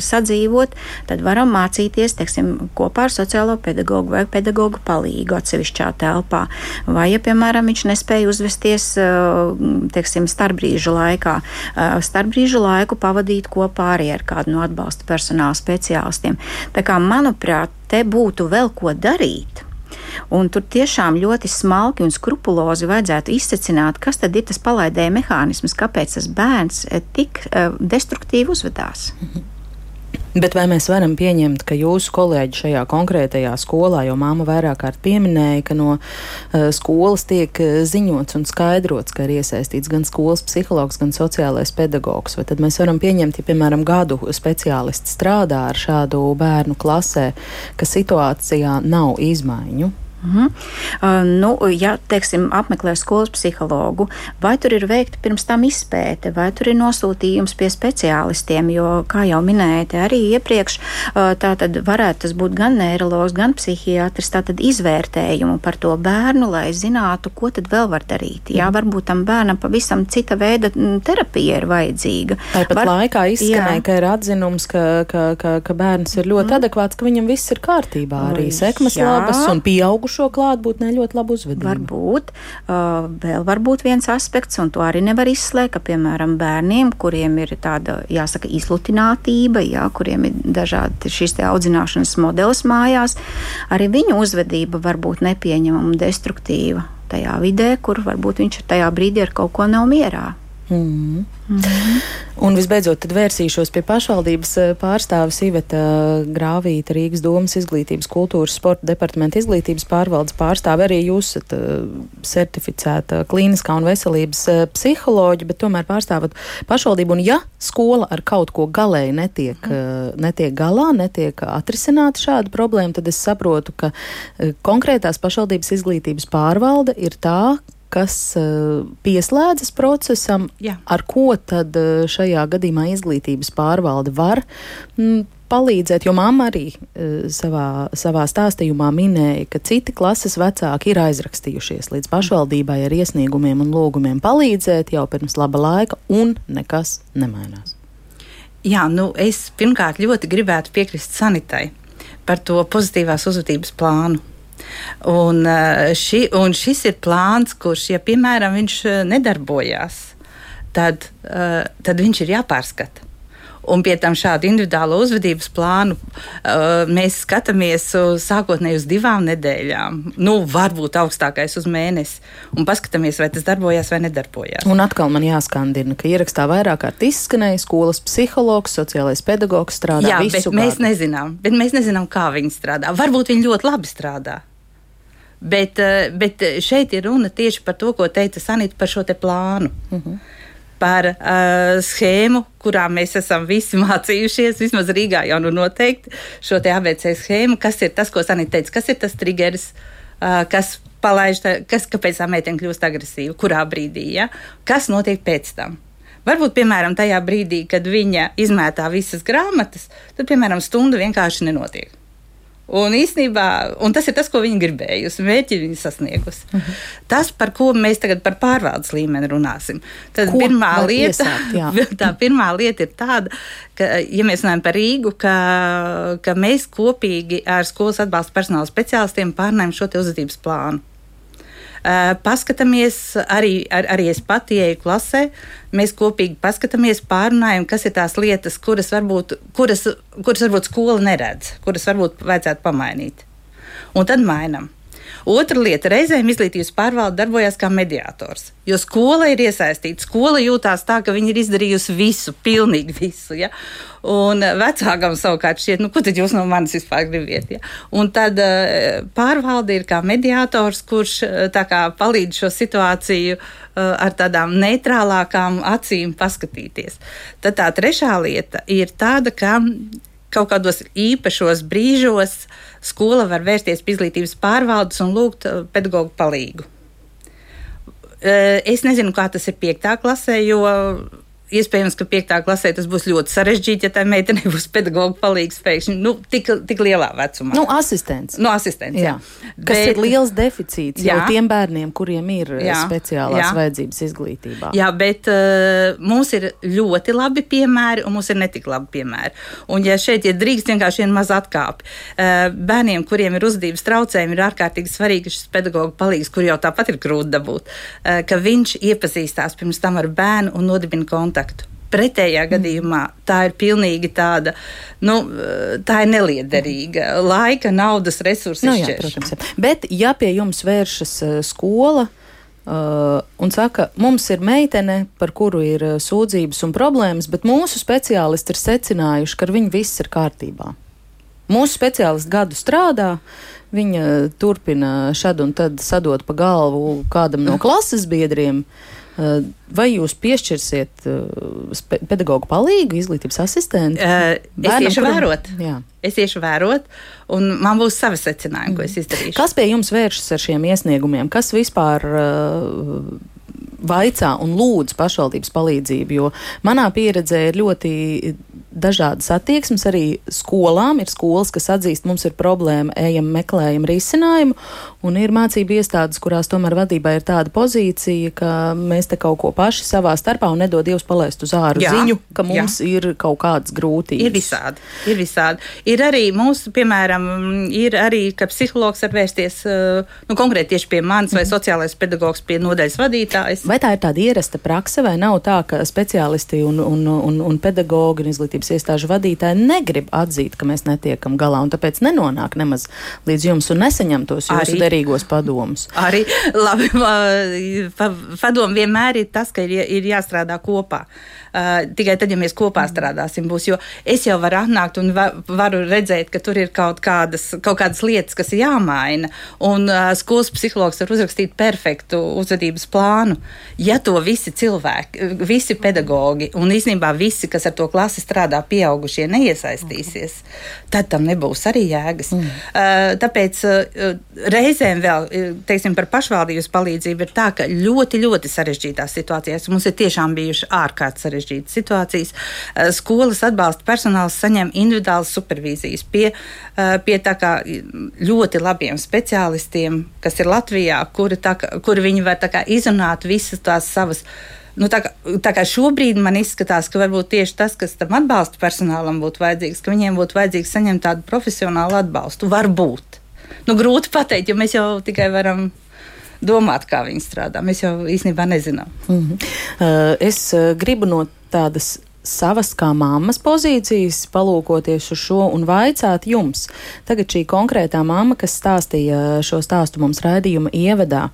sadzīvot, tad varam mācīties, teiksim, kopā ar sociālo pedagogu vai pedagogu palīgu atsevišķā telpā. Vai, ja, piemēram, viņš nespēja uzvesties, teiksim, starpbrīžu laikā, starpbrīžu laiku pavadīt kopā arī ar kādu no atbalsta personāla speciālistiem. Tā kā, manuprāt, te būtu vēl ko darīt. Un tur tiešām ļoti smalki un skrupulozi vajadzētu izsacināt, kas tad ir tas palaidēja mehānisms, kāpēc tas bērns tik destruktīvi uzvedās. Bet vai mēs varam pieņemt, ka jūsu kolēģi šajā konkrētajā skolā, jo māma vairāk kārt pieminēja, ka no uh, skolas tiek ziņots un skaidrots, ka ir iesaistīts gan skolas psihologs, gan sociālais pedagogs, vai tad mēs varam pieņemt, ja, piemēram, gadu speciālisti strādā ar šādu bērnu klasē, ka situācijā nav izmaiņu? -huh. uh, nu, ja, teiksim, apmeklē skolas psihologu, vai tur ir veikta pirms tam izpēte, vai tur ir nosūtījums pie speciālistiem, jo, kā jau minējāt, arī iepriekš, uh, tā tad varētu tas būt gan neiroloģis, gan psihiatrs, tā tad izvērtējumu par to bērnu, lai zinātu, ko tad vēl var darīt. Jā, varbūt tam bērnam pavisam cita veida mm, terapija ir vajadzīga. Tāpat var, laikā izskanēja, ka ir atzinums, ka, ka, ka, ka bērns ir ļoti mm. adekvāts, ka viņam viss ir kārtībā, arī sekmes jā. labas un pieauguši šo klātbūtnē ļoti labu uzvedību. Varbūt. Uh, vēl varbūt viens aspekts, un to arī nevar izslēgt, ka, piemēram, bērniem, kuriem ir tāda, jāsaka, izlutinātība, jā, kuriem ir dažādi šīs te audzināšanas modelis mājās, arī viņu uzvedība var būt nepieņemama un destruktīva tajā vidē, kur varbūt viņš tajā brīdī ar kaut ko nav mierā. Mm. Mm -hmm. Un visbeidzot, tad vērsīšos pie pašvaldības eh, pārstāvis Iveta Grāvīta, Rīgas domas izglītības, kultūras, sporta departamenta izglītības pārvaldes pārstāve. Arī jūs esat uh, certificēta klīniskā un veselības uh, psiholoģi, bet tomēr pārstāvat pašvaldību. Un ja skola ar kaut ko galēji netiek, uh, netiek galā, netiek atrisināta šāda problēma, tad es saprotu, ka konkrētās pašvaldības izglītības pārvalde ir tā, kas uh, pieslēdzas procesam, Jā. ar ko tad uh, šajā gadījumā izglītības pārvalde var mm, palīdzēt, jo mamma arī uh, savā, savā stāstījumā minēja, ka citi klases vecāki ir aizrakstījušies līdz pašvaldībai ar iesniegumiem un lūgumiem palīdzēt jau pirms laba laika, un nekas nemainās. Jā, nu es pirmkārt ļoti gribētu piekrist sanitai par to pozitīvās uzvedības plānu Un, eh, ši, un šis ir plāns, kurš, ja piemēram viņš eh, nedarbojās, tad, eh, tad viņš ir jāpārskata. Un pie tam šādu individuālo uzvedības plānu uh, mēs skatāmies uz, sākotnēji uz divām nedēļām, nu, varbūt augstākais uz mēnesi, un paskatāmies, vai tas darbojās vai nedarbojās. Un atkal man jāskandina, ka ierakstā vairāk kārt izskanēja skolas psihologs, sociālais pedagogs strādā. Jā, bet mēs gadu. nezinām, bet mēs nezinām, kā viņi strādā. Varbūt viņi ļoti labi strādā. Bet, uh, bet šeit ir runa tieši par to, ko teica Sanita par šo plānu. Uh mhm. -huh par uh, schēmu, kurā mēs esam visi mācījušies, vismaz Rīgā jau nu noteikti šo te ABC schēmu, kas ir tas, ko Sanita teica, kas ir tas trigeris, uh, kas palaiž, tā, kas, kāpēc tā meitene kļūst agresīva, kurā brīdī, ja? kas notiek pēc tam. Varbūt, piemēram, tajā brīdī, kad viņa izmētā visas grāmatas, tad, piemēram, stunda vienkārši nenotiek. Un īsnībā un tas ir tas, ko viņa gribējusi, mērķi viņa sasniegusi. Uh mhm. -huh. Tas, par ko mēs tagad par pārvaldes līmeni runāsim, tad ko pirmā lieta, iesākt, tā pirmā lieta ir tāda, ka, ja mēs runājam par Rīgu, ka, ka mēs kopīgi ar skolas atbalsta personāla speciālistiem pārnājam šo uzvedības plānu. Paskatāmies, arī, ar, arī es pati ieju klasē, mēs kopīgi paskatāmies, pārunājam, kas ir tās lietas, kuras varbūt, kuras, kuras varbūt skola neredz, kuras varbūt vajadzētu pamainīt. Un tad mainām. Otra lieta - reizēm izglītības pārvalde darbojas kā mediātors. Jo skola ir iesaistīta. Skola jūtās tā, ka viņi ir izdarījusi visu, pilnīgi visu. Ja? Un vecākam savukārt šķiet, nu, ko tad jūs no manis vispār gribat? Ja? Un tad uh, pārvalde ir kā mediātors, kurš uh, kā, palīdz šo situāciju ar tādām neitrālākām acīm paskatīties. Tad tā trešā lieta ir tāda, ka kaut kādos īpašos brīžos skola var vērsties pie izglītības pārvaldes un lūgt uh, pedagoģu palīdzību. Uh, es nezinu, kā tas ir piektā klasē, jo Iespējams, ka piektā klasē tas būs ļoti sarežģīti, ja tā meitene būs pedagoģa palīgs pēkšņi nu, tik, tik lielā vecumā. Nu, asistents. Nu, asistents jā. Jā. Kas bet, ir liels deficīts jā. jau tiem bērniem, kuriem ir jā. speciālās jā. vajadzības izglītībā. Jā, bet uh, mums ir ļoti labi piemēri un mums ir netik labi piemēri. Un, ja šeit ir drīkst vienkārši viena maza atkāpe, uh, bērniem, kuriem ir uzvedības traucējumi, ir ārkārtīgi svarīgi šis pedagoģa palīgs, kur jau tāpat ir grūti dabūt, uh, ka viņš iepazīstās pirms tam ar bērnu un nodibina kontaktu kontaktu. Pretējā mm. gadījumā tā ir pilnīgi tāda, nu, tā ir neliederīga laika, naudas resursu nu, protams. Jā. Bet, ja pie jums vēršas uh, skola, Uh, un saka, mums ir meitene, par kuru ir uh, sūdzības un problēmas, bet mūsu speciālisti ir secinājuši, ka ar viņu viss ir kārtībā. Mūsu speciālists gadu strādā, viņa turpina šad un tad sadot pa galvu kādam no klases biedriem. Uh, Eh, vai jūs piešķirsiet uh, pedagoģu palīgu, izglītības asistentu? Uh, es iešu vērot. Jā. Es iešu vērot, un man būs savi secinājumi, mm. ko es mhm. izdarīšu. Kas pie jums vēršas ar šiem iesniegumiem? Kas vispār vaicā un lūdz pašvaldības palīdzību? Jo manā pieredzē ir ļoti dažādas attieksmes. Arī skolām ir skolas, kas atzīst, mums ir problēma, ejam, meklējam risinājumu, un ir mācību iestādes, kurās tomēr vadībā ir tāda pozīcija, ka mēs te kaut ko paši savā starpā un nedod Dievs palaist uz āru jā, ziņu, ka mums jā. ir kaut kādas grūtības. Ir visādi. Ir visādi. Ir arī mūsu, piemēram, ir arī, ka psihologs var vērsties uh, nu, konkrēti tieši pie manis vai mm. sociālais pedagogs pie nodaļas vadītājas. Vai tā ir tāda ierasta prakse, vai nav tā, ka speciālisti un, un, un, un pedagogi un izglītības izglītības iestāžu vadītāji negrib atzīt, ka mēs netiekam galā un tāpēc nenonāk nemaz līdz jums un nesaņem tos jūsu arī, derīgos padomus. Arī labi, padomu vienmēr ir tas, ka ir, ir jāstrādā kopā. Uh, tikai tad, ja mēs kopā mm. strādāsim, būs. Jo es jau varu atnākt un va, varu redzēt, ka tur ir kaut kādas, kaut kādas lietas, kas ir jāmaina. Un uh, skolas psihologs var uzrakstīt perfektu uzvedības plānu. Ja to visi cilvēki, visi pedagogi un īstenībā visi, kas ar to klasi strādā, pieaugušie neiesaistīsies, tad tam nebūs arī jēgas. Mm. Uh, tāpēc uh, reizēm vēl, teiksim, par pašvaldības palīdzību ir tā, ka ļoti, ļoti sarežģītās situācijās mums ir tiešām bijuši ārkārtas sarežģītas sarežģītas situācijas. Eh, skolas atbalsta personāls saņem individuālas supervīzijas pie, eh, pie ļoti labiem speciālistiem, kas ir Latvijā, kuri, tā, kuri viņi var kā, izrunāt visas tās savas. Nu, tā, kā, tā kā šobrīd man izskatās, ka varbūt tieši tas, kas tam atbalsta personālam būtu vajadzīgs, ka viņiem būtu vajadzīgs saņemt tādu profesionālu atbalstu. Varbūt. Nu, grūti pateikt, jo mēs jau tikai varam domāt, kā viņi strādā. Mēs jau īstenībā nezinām. Mm -hmm. uh, es uh, gribu no tādas savas kā mammas pozīcijas, palūkoties uz šo un vaicāt jums. Tagad šī konkrētā mamma, kas stāstīja šo stāstu mums raidījuma ievadā,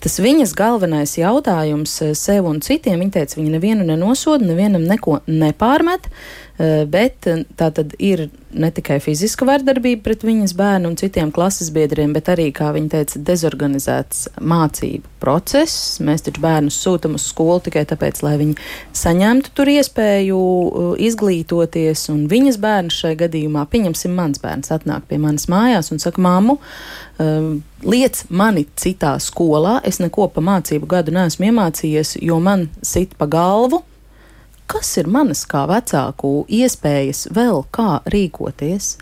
Tas viņas galvenais jautājums sev un citiem, viņa teica, viņa nevienu nenosoda, nevienam neko nepārmet, Eh, bet eh, tā tad ir ne tikai fiziska vardarbība pret viņas bērnu un citiem klases biedriem, bet arī, kā viņa teica, dezorganizēts mācību process. Mēs taču bērnus sūtam uz skolu tikai tāpēc, lai viņi saņemtu tur iespēju eh, izglītoties, un viņas bērns šai gadījumā, pieņemsim, mans bērns atnāk pie manas mājās un saka, māmu, liec mani citā skolā, es neko pa mācību gadu neesmu iemācījies, jo man sit pa galvu, kas ir manas kā vecāku iespējas vēl kā rīkoties?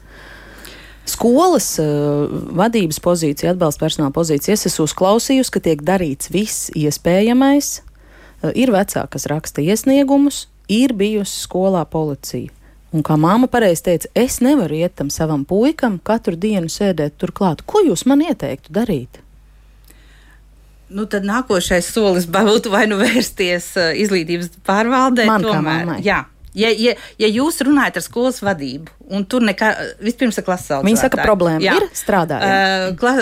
Skolas uh, vadības pozīcija, atbalsta personāla pozīcija, es esmu uzklausījusi, ka tiek darīts viss iespējamais. Uh, ir vecāki, kas raksta iesniegumus, ir bijusi skolā policija. Un kā māma pareizi teica, es nevaru iet tam savam puikam katru dienu sēdēt turklāt. Ko jūs man ieteiktu darīt? Nu, tad nākošais solis būtu vai nu vērsties uh, izglītības pārvaldē. Man tomēr, jā, ja, ja, ja jūs runājat ar skolas vadību, un tur nekā, vispirms ir klases audzētāji. Viņi saka, problēma jā. ir strādājot. Uh, kla,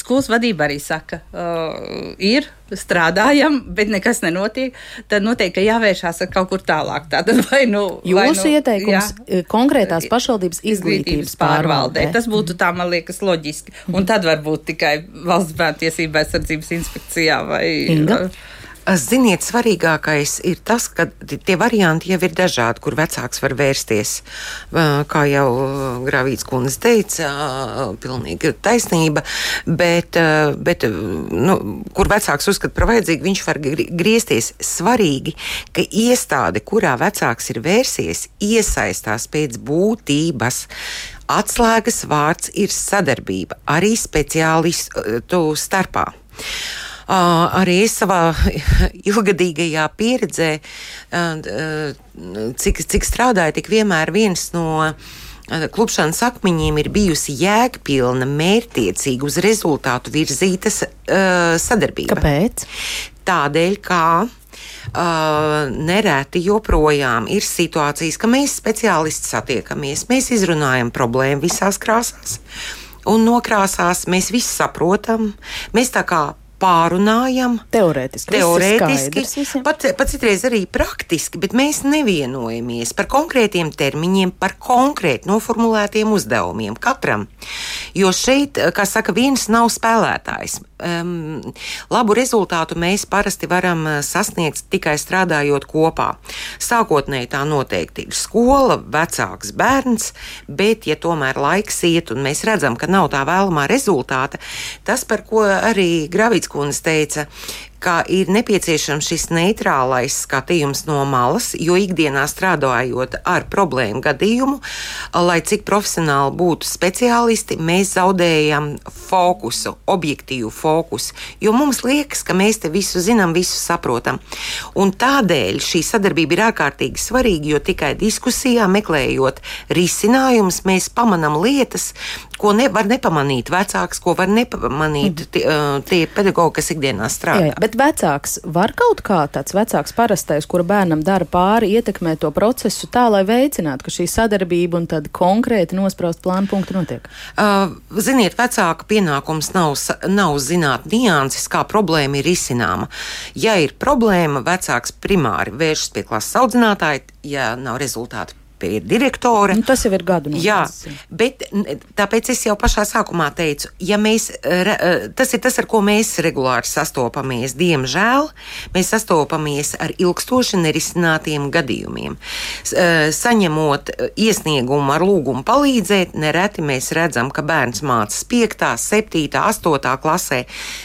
skolas vadība arī saka, uh, ir strādājam, bet nekas nenotiek, tad noteikti jāvēršās kaut kur tālāk. Tātad, vai nu, Jūsu vai nu, ieteikums jā, konkrētās pašvaldības izglītības pārvaldē. Tas būtu tā, man liekas, loģiski. Un tad varbūt tikai valsts bērnu tiesību aizsardzības inspekcijā vai. Inga? Ziniet, svarīgākais ir tas, ka tie varianti jau ir dažādi, kur vecāks var vērsties. Kā jau Gravīts kundze teica, pilnīgi taisnība, bet, bet nu, kur vecāks uzskata par vajadzīgu, viņš var griezties. Svarīgi, ka iestāde, kurā vecāks ir vērsies, iesaistās pēc būtības. Atslēgas vārds ir sadarbība arī speciālistu starpā. Arī savā ilgadīgajā pieredzē, cik, cik strādāju, tik vienmēr viens no klupšanas akmeņiem ir bijusi jēgpilna, mērķtiecīga, uz rezultātu virzītas uh, sadarbība. Kāpēc? Tādēļ, kā Uh, nereti joprojām ir situācijas, ka mēs speciālisti satiekamies, mēs izrunājam problēmu visās krāsās. Un nokrāsās mēs visi saprotam. Mēs tā kā pārunājam. Teorētiski. Teorētiski pat, pat citreiz arī praktiski, bet mēs nevienojamies par konkrētiem termiņiem, par konkrēti noformulētiem uzdevumiem katram. Jo šeit, kā saka, viens nav spēlētājs. Um, labu rezultātu mēs parasti varam uh, sasniegt tikai strādājot kopā. Sākotnēji tā noteikti ir skola, vecāks bērns, bet, ja tomēr laiks iet un mēs redzam, ka nav tā vēlamā rezultāta, tas, par ko arī Gravīts kundze teica, ka ir nepieciešams šis neitrālais skatījums no malas, jo ikdienā strādājot ar problēmu gadījumu, lai cik profesionāli būtu speciālisti, mēs zaudējam fokusu, objektīvu fokusu, jo mums liekas, ka mēs te visu zinām, visu saprotam. Un tādēļ šī sadarbība ir ārkārtīgi svarīga, jo tikai diskusijā meklējot risinājumus, mēs pamanām lietas, ko nevar nepamanīt vecāks, ko var nepamanīt tie, tie pedagoģi, kas ikdienā strādā. Jā, jā, bet vecāks var kaut kā tāds vecāks parastais, kura bērnam dara pāri, ietekmē to procesu tā, lai veicinātu, ka šī sadarbība un tad konkrēti nospraust plānu punktu notiek? Uh, ziniet, vecāka pienākums nav, nav zināt nianses, kā problēma ir izcināma. Ja ir problēma, vecāks primāri vēršas pie klases audzinātāja, ja nav rezultātu ir direktore. Nu, tas jau ir gadu noticis. Jā, bet tāpēc es jau pašā sākumā teicu, ja mēs, tas ir tas, ar ko mēs regulāri sastopamies. Diemžēl mēs sastopamies ar ilgstoši nerisinātiem gadījumiem. Saņemot iesniegumu ar lūgumu palīdzēt, nereti mēs redzam, ka bērns mācās 5, 7, 8 klasē,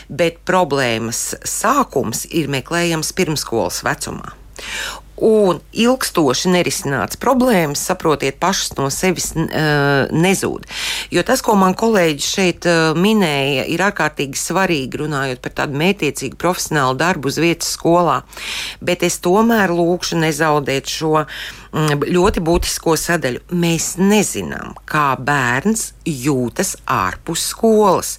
bet problēmas sākums ir meklējams pirmskolas vecumā un ilgstoši nerisināts problēmas, saprotiet, pašas no sevis uh, nezūd. Jo tas, ko man kolēģi šeit uh, minēja, ir ārkārtīgi svarīgi runājot par tādu mētiecīgu profesionālu darbu uz vietas skolā. Bet es tomēr lūkšu nezaudēt šo mm, ļoti būtisko sadaļu. Mēs nezinām, kā bērns jūtas ārpus skolas.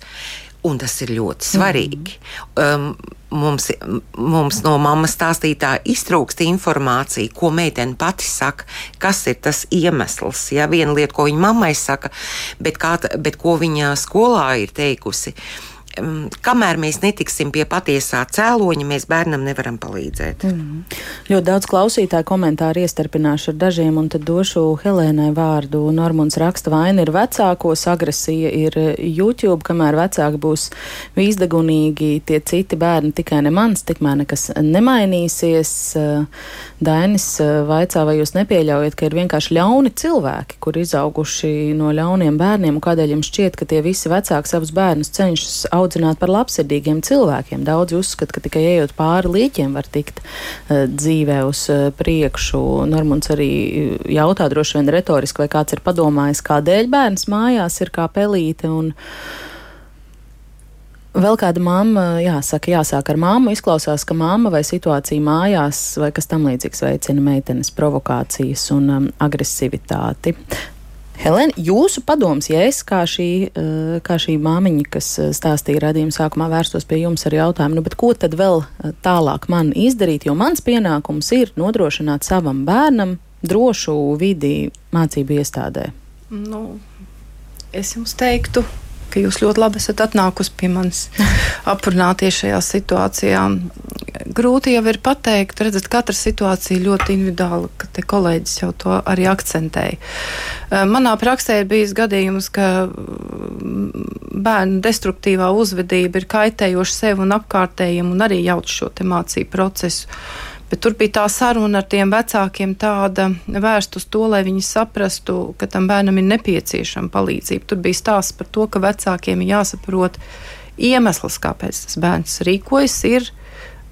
Un tas ir ļoti svarīgi. Mm. Um, mums, mums no mammas stāstītā iztrūkst informācija, ko meitene pati saka, kas ir tas iemesls. Ja viena lieta, ko viņa mammai saka, bet, kā, bet ko viņa skolā ir teikusi. Uh, kamēr mēs netiksim pie patiesā cēloņa, mēs bērnam nevaram palīdzēt. Mm. Ļoti daudz klausītāju komentāru iestarpināšu ar dažiem, un tad došu Helēnai vārdu. Normunds raksta, vaina ir vecākos, agresija ir YouTube, kamēr vecāki būs vīzdegunīgi, tie citi bērni tikai ne mans, tikmēr nekas nemainīsies. Dainis vaicā, vai jūs nepieļaujat, ka ir vienkārši ļauni cilvēki, kur izauguši no ļauniem bērniem, un kādēļ jums šķiet, ka tie visi vecāki savus bērnus cenšas audzināt par labsirdīgiem cilvēkiem. Daudzi uzskata, ka tikai ejot pāri līķiem var tikt uh, dzīvē uz uh, priekšu. Normunds arī jautā droši vien retoriski, vai kāds ir padomājis, kādēļ bērns mājās ir kā pelīte. Un, Vēl kāda mamma, jāsaka, jāsāk ar māmu. Izklausās, ka mamma vai situācija mājās vai kas tam līdzīgs veicina meitenes provokācijas un um, agresivitāti. Helēna, jūsu padoms, ja es kā šī, eh, kā šī māmiņa, kas eh, stāstīja radījuma sākumā, vērstos pie jums ar jautājumu, nu, ko tad vēl eh, tālāk man izdarīt, jo mans pienākums ir nodrošināt savam bērnam drošu vidi mācību iestādē? Nu, es jums teiktu, ka jūs ļoti labi esat atnākusi pie manis aprunāties šajā situācijā. Grūti jau ir pateikt, redzat, katra situācija ļoti individuāla, ka te kolēģis jau to arī akcentēja. Eh, manā praksē ir bijis gadījums, ka mm, bērnu destruktīvā uzvedība ir kaitējoša sev un apkārtējiem un arī jauc šo mācību procesu. Bet tur bija tā saruna ar tiem vecākiem, tāda vērsta uz to, lai viņi saprastu, ka tam bērnam ir nepieciešama palīdzība. Tur bija stāsts par to, ka vecākiem ir jāsaprot iemesls, kāpēc tas bērns rīkojas, ir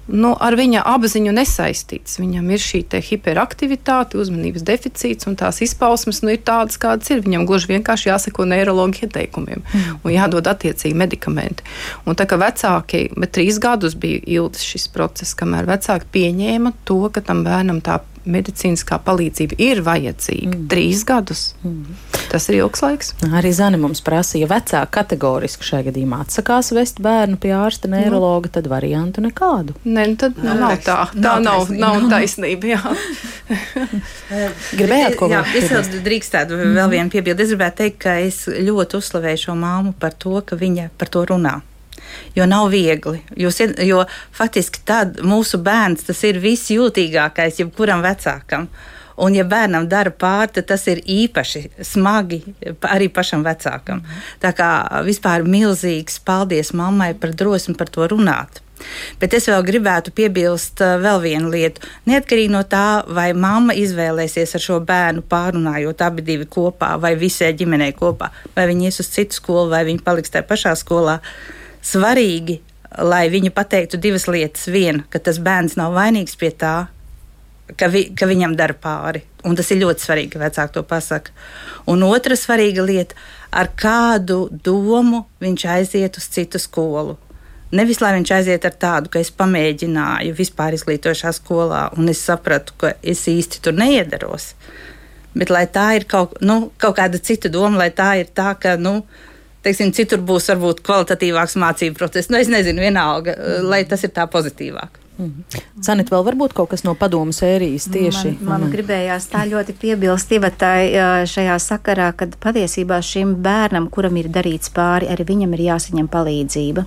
nu, ar viņa apziņu nesaistīts. Viņam ir šī hiperaktivitāte, uzmanības deficīts, un tās izpausmes nu, ir tādas, kādas ir. Viņam gluži vienkārši jāsako neiroloģija ieteikumiem mm. un jādod attiecīgi medikamenti. Un tā kā vecāki, bet trīs gadus bija ilgs šis process, kamēr vecāki pieņēma to, ka tam bērnam tā medicīniskā palīdzība ir vajadzīga. Mm. Trīs gadus. Mm. Tas ir ilgs laiks. Arī Zani mums prasīja, ja vecāki kategoriski šajā gadījumā atsakās vest bērnu pie ārsta neirologa, mm. tad variantu nekādu. Nē, nu tad nav, nav tā. Tā nav, nav, nav taisnība. Gribējāt ko jā, es vēl drīkstētu mm. vēl vienu piebildi. Es gribētu teikt, ka es ļoti uzslavēju šo māmu par to, ka viņa par to runā jo nav viegli. Jūs, jo faktiski tad mūsu bērns tas ir visjūtīgākais jebkuram vecākam. Un, ja bērnam dara pāri, tad tas ir īpaši smagi arī pašam vecākam. Tā kā vispār milzīgs paldies mammai par drosmi par to runāt. Bet es vēl gribētu piebilst uh, vēl vienu lietu. Neatkarīgi no tā, vai mamma izvēlēsies ar šo bērnu pārunājot abi divi kopā, vai visai ģimenei kopā, vai viņi ies uz citu skolu, vai viņi paliks tajā pašā skolā. Uh, svarīgi, lai viņi pateiktu divas lietas. Viena, ka tas bērns nav vainīgs pie tā, ka, vi, ka viņam dara pāri. Un tas ir ļoti svarīgi, ka vecāki to pasaka. Un otra svarīga lieta, ar kādu domu viņš aiziet uz citu skolu. Nevis lai viņš aiziet ar tādu, ka es pamēģināju vispār izglītošā skolā, un es sapratu, ka es īsti tur neiedaros. Bet lai tā ir kaut, nu, kaut kāda cita doma, lai tā ir tā, ka nu, teiksim, citur būs varbūt kvalitatīvāks mācību process. Nu, es nezinu, vienalga, lai tas ir tā pozitīvāk. Mhm. Sanit, vēl varbūt kaut kas no padomu sērijas tieši. Man, man gribējās tā ļoti piebilst Ivatai šajā sakarā, kad patiesībā šim bērnam, kuram ir darīts pāri, arī viņam ir jāsaņem palīdzība.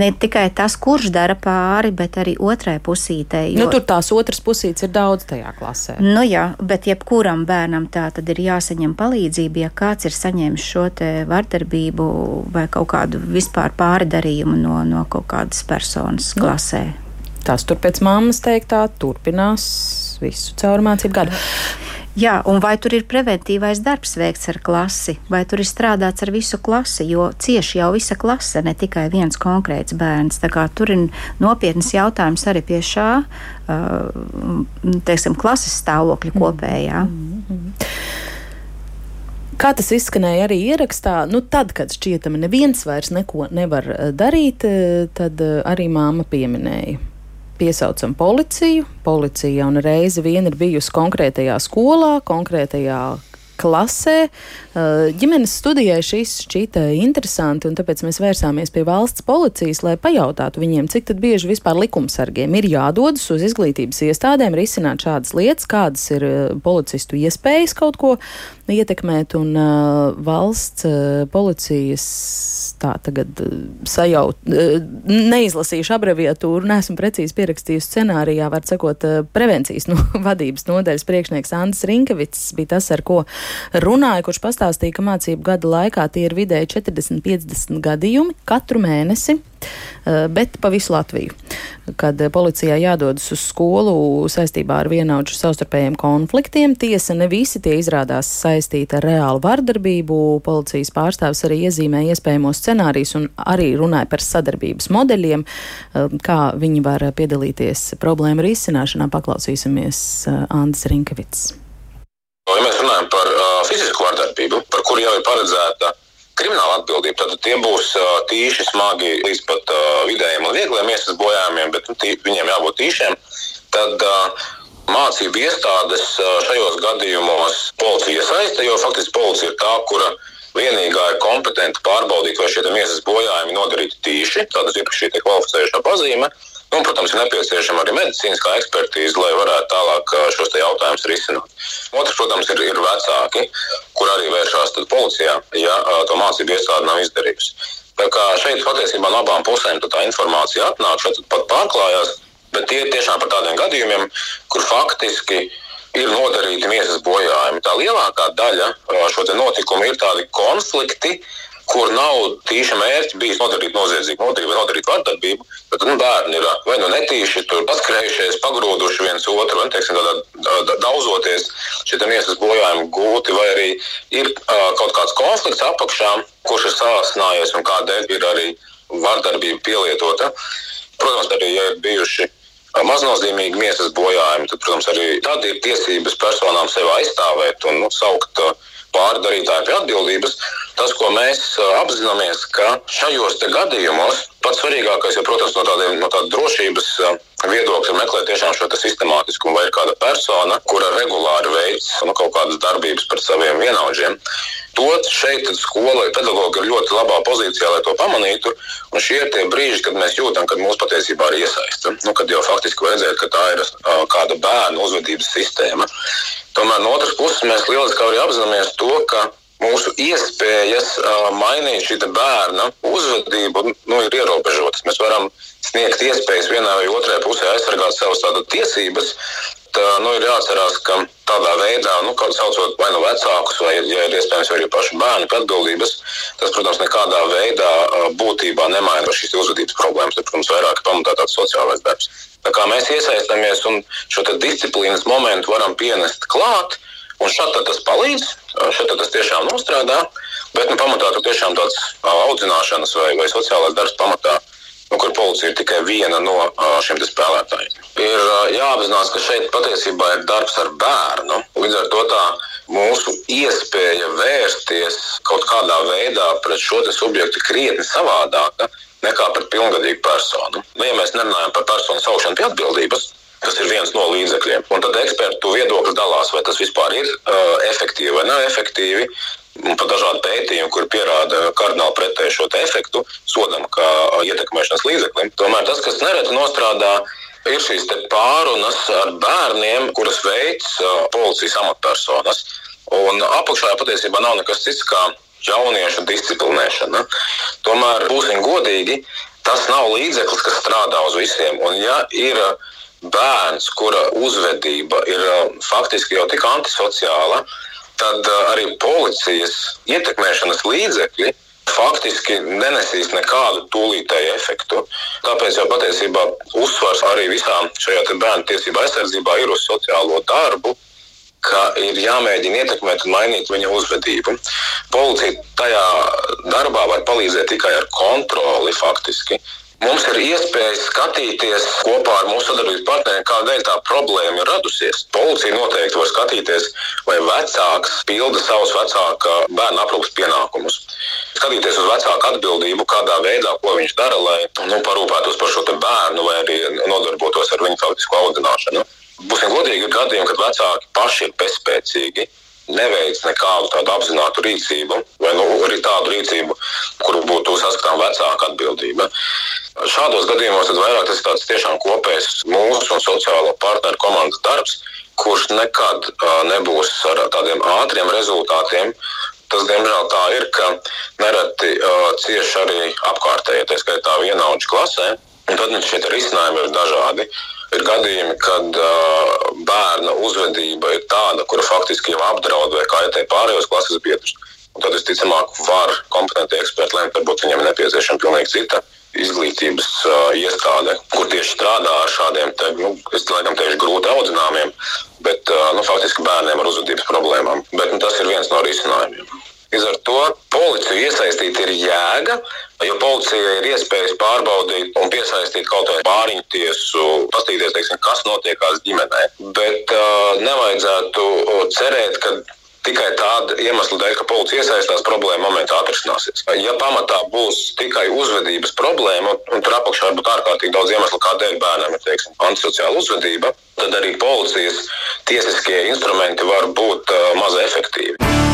Ne tikai tas, kurš dara pāri, bet arī otrai pusītei. Jo... Nu, tur tās otras pusītes ir daudz tajā klasē. Nu jā, bet jebkuram bērnam tā tad ir jāsaņem palīdzība, ja kāds ir saņēmis šo te vardarbību vai kaut kādu vispār pārdarījumu no, no kaut kādas personas nu. Tas tur pēc mammas teiktā turpinās visu caur mācību gadu. Jā, un vai tur ir preventīvais darbs veikts ar klasi, vai tur ir strādāts ar visu klasi, jo cieši jau visa klase, ne tikai viens konkrēts bērns. Tur ir nopietnas jautājums arī pie šā, teiksim, klases stāvokļa kopējā. Mm -hmm. Kā tas izskanēja arī ierakstā, nu tad, kad šķietami neviens vairs neko nevar darīt, tad arī māma pieminēja piesaucam policiju. Policija un reizi vien ir bijusi konkrētajā skolā, konkrētajā klasē. Ģimenes studijai šis šķīta interesanti, un tāpēc mēs vērsāmies pie valsts policijas, lai pajautātu viņiem, cik bieži vispār likumsargiem ir jādodas uz izglītības iestādēm, risināt šādas lietas, kādas ir policistu iespējas kaut ko ietekmēt, un uh, valsts uh, policijas tā tagad uh, sajaut, uh, neizlasīšu abreviatūru, neesmu precīzi pierakstījusi scenārijā, var sakot, uh, prevencijas no vadības nodaļas priekšnieks Andris Rinkevits bija tas, ar ko runāja, kurš pastāstīja, ka mācību gada laikā tie ir vidēji 40-50 gadījumi katru mēnesi. Eh, bet pa visu Latviju. Kad policijai jādodas uz skolu saistībā ar vienaudžu savstarpējiem konfliktiem, tiesa ne visi tie izrādās saistīti ar reālu vardarbību. Policijas pārstāvis arī iezīmē iespējamos scenārijus un arī runāja par sadarbības modeļiem, eh, kā viņi var piedalīties problēmu risināšanā. Paklausīsimies eh, Andris Rinkevits. Ja mēs runājam par uh, fizisku vardarbību, par kuru jau ir paredzēta krimināla atbildība, tad tie būs tīši smagi līdz pat vidējiem un viegliem iesas bojājumiem, bet nu, tī, viņiem jābūt tīšiem. Tad mācību iestādes šajos gadījumos policija iesaista, jo faktiski policija ir tā, kura vienīgā ir kompetenta pārbaudīt, vai šie miesas bojājumi nodarīti tīši. Tādas ir šī kvalificējušā pazīme. Un, protams, ir nepieciešama arī medicīniskā ekspertīze, lai varētu tālāk šos jautājumus risināt. Otrs, protams, ir, ir vecāki, kur arī vēršās policijā, ja to mācību iestāde nav izdarījusi. Tā kā šeit patiesībā no abām pusēm tā informācija atnāk, šeit pat pārklājās, bet tie ir tiešām par tādiem gadījumiem, kur faktiski ir nodarīti miesas bojājumi. Tā lielākā daļa šo notikumu ir tādi konflikti, kur nav tīša mērķi bijis nodarīt noziedzīgu nodarību vai nodarīt vardarbību, tad nu, bērni ir vai nu netīši paskrējušies, pagrūduši viens otru, un teiksim, tādā, daudzoties šie miesas bojājumi gūti, vai arī ir uh, kaut kāds konflikts apakšā, kurš ir sāsinājies un kādēļ ir arī vardarbība pielietota. Protams, arī ja ir bijuši maznozīmīgi miesas bojājumi, tad, protams, arī tad ir tiesības personām sevi aizstāvēt un nu, saukt pārdarītāji pie atbildības. Tas, ko mēs apzināmies, ka šajos gadījumos pats svarīgākais, ja, protams, no, tādiem, no tādas drošības viedokļa meklēt tiešām šo sistemātiskumu, vai ir kāda persona, kura regulāri veids nu, kaut kādas darbības par saviem vienaudžiem. To šeit skola pedagogi ir ļoti labā pozīcijā, lai to pamanītu. Un šie ir tie brīži, kad mēs jūtam, ka mūsu patiesībā ir iesaista. Nu, kad jau faktiski vajadzētu, ka tā ir kāda bērnu uzvedības sistēma. Tomēr no otras puses mēs lieliski arī apzināmies to, ka mūsu iespējas uh, mainīt šī bērna uzvedību nu, ir ierobežotas. Mēs varam sniegt iespējas vienai vai otrai pusē aizsargāt savas tiesības. Tā, nu, ir jāatcerās, ka tādā veidā, nu, saucot vai nu vecākus, vai, ja ir iespējams, arī pašu bērnu atbildības, tas, protams, nekādā veidā būtībā nemaina šīs uzvedības problēmas. Tas, protams, vairāk ir pamatā tāds sociālais darbs. Tā kā mēs iesaistāmies un šo disciplīnas momentu varam pienest klāt, un šādi tas palīdz, šādi tas tiešām nostrādā, bet nu, pamatā tur tiešām tāds audzināšanas vai, vai sociālais darbs pamatā nu, kur policija ir tikai viena no šiem spēlētājiem. Ir jāapzinās, ka šeit patiesībā ir darbs ar bērnu. Līdz ar to tā mūsu iespēja vērsties kaut kādā veidā pret šo subjektu krietni savādāka nekā pret pilngadīgu personu. Nu, ja mēs nerunājam par personu saukšanu pie atbildības, Tas ir viens no līdzekļiem. Un tad ekspertu viedokļi dalās, vai tas vispār ir uh, efektīvi vai nav efektīvi un pat dažādi pētījumi, kur pierāda kardināli pretēju šo efektu, sodam kā ietekmēšanas līdzeklim. Tomēr tas, kas nereti nostrādā, ir šīs pārunas ar bērniem, kuras veids policijas amatpersonas. Un apakšā patiesībā nav nekas cits kā jauniešu disciplinēšana. Tomēr, būsim godīgi, tas nav līdzeklis, kas strādā uz visiem. Un, ja ir bērns, kura uzvedība ir faktiski jau tik antisociāla, tad uh, arī policijas ietekmēšanas līdzekļi faktiski nenesīs nekādu tūlītēju efektu. Tāpēc jau patiesībā uzsvars arī visām šajā bērnu tiesību aizsardzībā ir uz sociālo darbu, ka ir jāmēģina ietekmēt un mainīt viņa uzvedību. Policija tajā darbā var palīdzēt tikai ar kontroli faktiski. Mums ir iespēja skatīties kopā ar mūsu sadarbības partneriem, kādēļ tā problēma ir radusies. Policija noteikti var skatīties, vai vecāks pilda savus vecāka bērnu aprūpas pienākumus. Skatīties uz vecāku atbildību, kādā veidā, ko viņš dara, lai nu, parūpētos par šo bērnu vai arī nodarbotos ar viņu faktisko audzināšanu. Būsim godīgi, gadījumi, kad vecāki paši ir bezspēcīgi neveic nekādu tādu apzinātu rīcību, vai nu, arī tādu rīcību, kuru būtu saskatām vecāka atbildība. Šādos gadījumos vairāk tas ir tāds tiešām kopējs mūsu un sociālo partneru komandas darbs, kurš nekad uh, nebūs ar tādiem ātriem rezultātiem. Tas, diemžēl, tā ir, ka nereti uh, cieši arī apkārtējie, tā skaitā vienaudžu klasē. Un tad šie risinājumi ir dažādi. Ir gadījumi, kad uh, bērna uzvedība ir tāda, kura faktiski jau apdraud vai kaitē pārējos klases biedrus. Un tad, visticamāk, var kompetenti eksperti lemt, varbūt viņiem ir nepieciešama pilnīgi cita izglītības uh, iestāde, kur tieši strādā ar šādiem, te, nu, es laikam tieši grūti audzināmiem, bet uh, nu, faktiski bērniem ar uzvedības problēmām. Bet nu, tas ir viens no risinājumiem. Līdz ar to policiju iesaistīt ir jēga, jo policija ir iespējas pārbaudīt un piesaistīt kaut kādu pāriņu tiesu, paskatīties, teiksim, kas notiekās ģimenē. Bet uh, nevajadzētu cerēt, ka tikai tāda iemesla dēļ, ka policija iesaistās, problēma momentā atrisināsies. Ja pamatā būs tikai uzvedības problēma, un tur apakšā var būt ārkārtīgi daudz iemeslu, kādēļ bērnam ir teiksim, antisociāla uzvedība, tad arī policijas tiesiskie instrumenti var būt uh, maz efektīvi.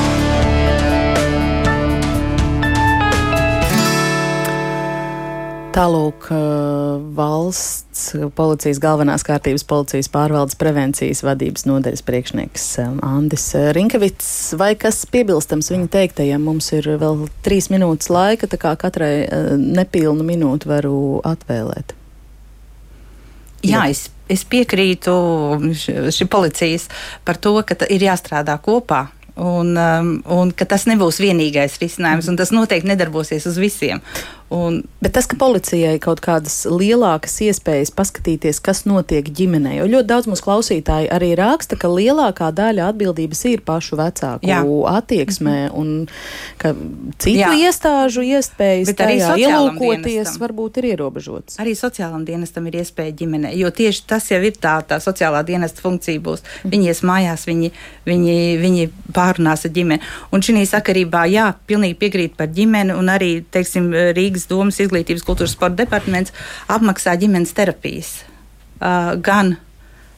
Tālūk, valsts policijas galvenās kārtības policijas pārvaldes prevencijas vadības nodaļas priekšnieks Andis Rinkevits. Vai kas piebilstams viņa teiktajam? Mums ir vēl trīs minūtes laika, tā kā katrai nepilnu minūtu varu atvēlēt. Jā, es, es piekrītu šī policijas par to, ka ir jāstrādā kopā. Un, um, un ka tas nebūs vienīgais risinājums, un tas noteikti nedarbosies uz visiem. Un, bet tas, ka policijai kaut kādas lielākas iespējas paskatīties, kas notiek ģimenē, jo ļoti daudz mūsu klausītāji arī raksta, ka lielākā daļa atbildības ir pašu vecāku Jā. attieksmē, un ka citu Jā. iestāžu iespējas bet tajā ielūkoties dienestam. varbūt ir ierobežotas. Arī sociālam dienestam ir iespēja ģimenē, jo tieši tas jau ir tā, tā sociālā dienesta funkcija būs. Viņi ies mājās, viņi, viņi, viņi pārunās ar ģimeni. Un šī sakarībā, jā, pilnīgi piekrīt par ģimeni un arī, teiksim, Rīgas Rīgas domas izglītības kultūras sporta departaments apmaksā ģimenes terapijas. Uh, gan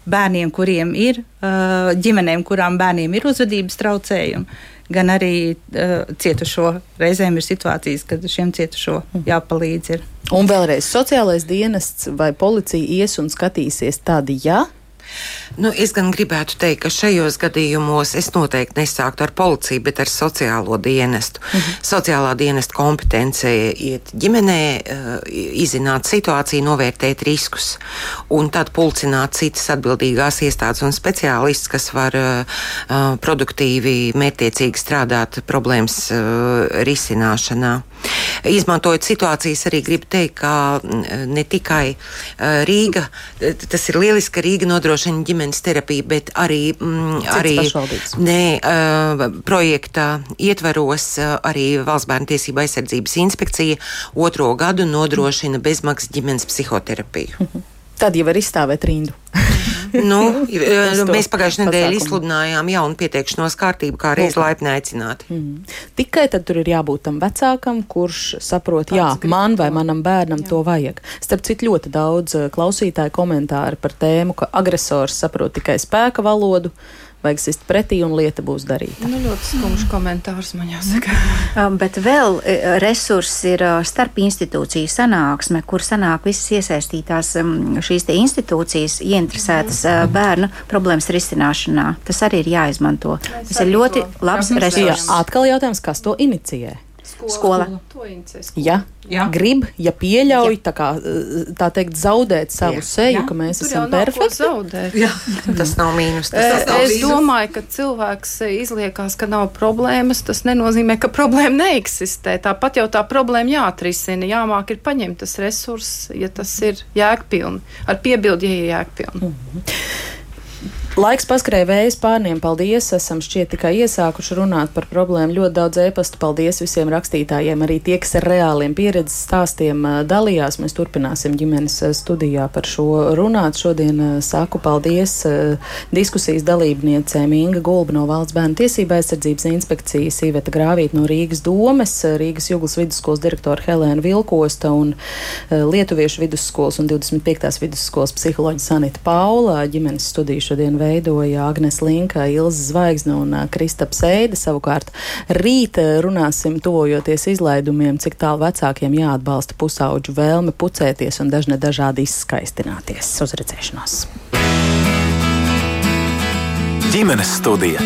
bērniem, kuriem ir uh, ģimenēm, kurām bērniem ir uzvedības traucējumi, gan arī uh, cietušo. Reizēm ir situācijas, kad šiem cietušo jāpalīdz. Ir. Un vēlreiz sociālais dienests vai policija ies un skatīsies tādi, ja Nu, es gan gribētu teikt, ka šajos gadījumos es noteikti nesāktu ar policiju, bet ar sociālo dienestu. Mm -hmm. Sociālā dienesta kompetence iet ģimenē, eh, izzināt situāciju, novērtēt riskus un tad pulcināt citas atbildīgās iestādes un speciālistus, kas var uh, produktīvi, mērķiecīgi strādāt problēmas uh, risināšanā. Izmantojot situācijas, arī gribu teikt, ka mm, ne tikai Rīga, tas ir lieliski, ka Rīga nodrošina ģimenes terapija, bet arī, mm, arī nē, uh, projekta ietvaros uh, arī Valsts bērnu tiesība aizsardzības inspekcija otro gadu nodrošina bezmaksas ģimenes psihoterapiju. Mhm. Tad jau var izstāvēt rindu. nu, mēs pagājušajā nedēļā izsludinājām jaunu pieteikšanos kārtību, kā reiz laipni aicināti. Mm. Tikai tad tur ir jābūt tam vecākam, kurš saprot, Tāds jā, grib. man vai manam bērnam jā. to vajag. Starp citu, ļoti daudz eh, klausītāju komentāru par tēmu, ka agresors saprot tikai spēka valodu vajag sist pretī un lieta būs darīta. Nu, ļoti skumjš komentārs man jāsaka. Um, bet vēl e, resurss ir uh, starp institūciju sanāksme, kur sanāk visas iesaistītās um, šīs institūcijas ieinteresētas uh, bērnu problēmas risināšanā. Tas arī ir jāizmanto. Tas ir ļoti labs resurss. Atkal jautājums, kas to inicijē? Skola. Ja, ja. grib, ja pieļauj, ja. tā, kā, tā teikt, zaudēt savu ja. seju, ja. ka mēs Tur esam perfekti. Ja. tas nav mīnus. Tas, tas nav es mīnus. domāju, ka cilvēks izliekās, ka nav problēmas. Tas nenozīmē, ka problēma neeksistē. Tāpat jau tā problēma jāatrisina. Jāmāk ir paņemt tas resurss, ja tas ir jēgpilni. Ar piebildi, ja ir jēgpilni. Mm -hmm. Laiks paskrēja vējas pārniem. Paldies! Esam šķiet tikai iesākuši runāt par problēmu. Ļoti daudz ēpastu. Paldies visiem rakstītājiem, arī tie, kas ar reāliem pieredzes stāstiem dalījās. Mēs turpināsim ģimenes studijā par šo runāt. Šodien saku paldies diskusijas dalībniecēm Inga Gulba no Valsts bērnu tiesība aizsardzības inspekcijas, Iveta Grāvīt no Rīgas domes, Rīgas Juglas vidusskolas direktora Helēna Vilkosta un Lietuviešu vidusskolas un 25. vidusskolas psiholoģija Sanita Paula. Ģimenes studiju šodien veidoja Agnes Linka, Ilza Zvaigzne un Kristaps Eide. Savukārt rīt runāsim tojoties izlaidumiem, cik tālu vecākiem jāatbalsta pusauģu vēlme pucēties un dažne dažādi izskaistināties. Uz redzēšanos! Ģimenes studija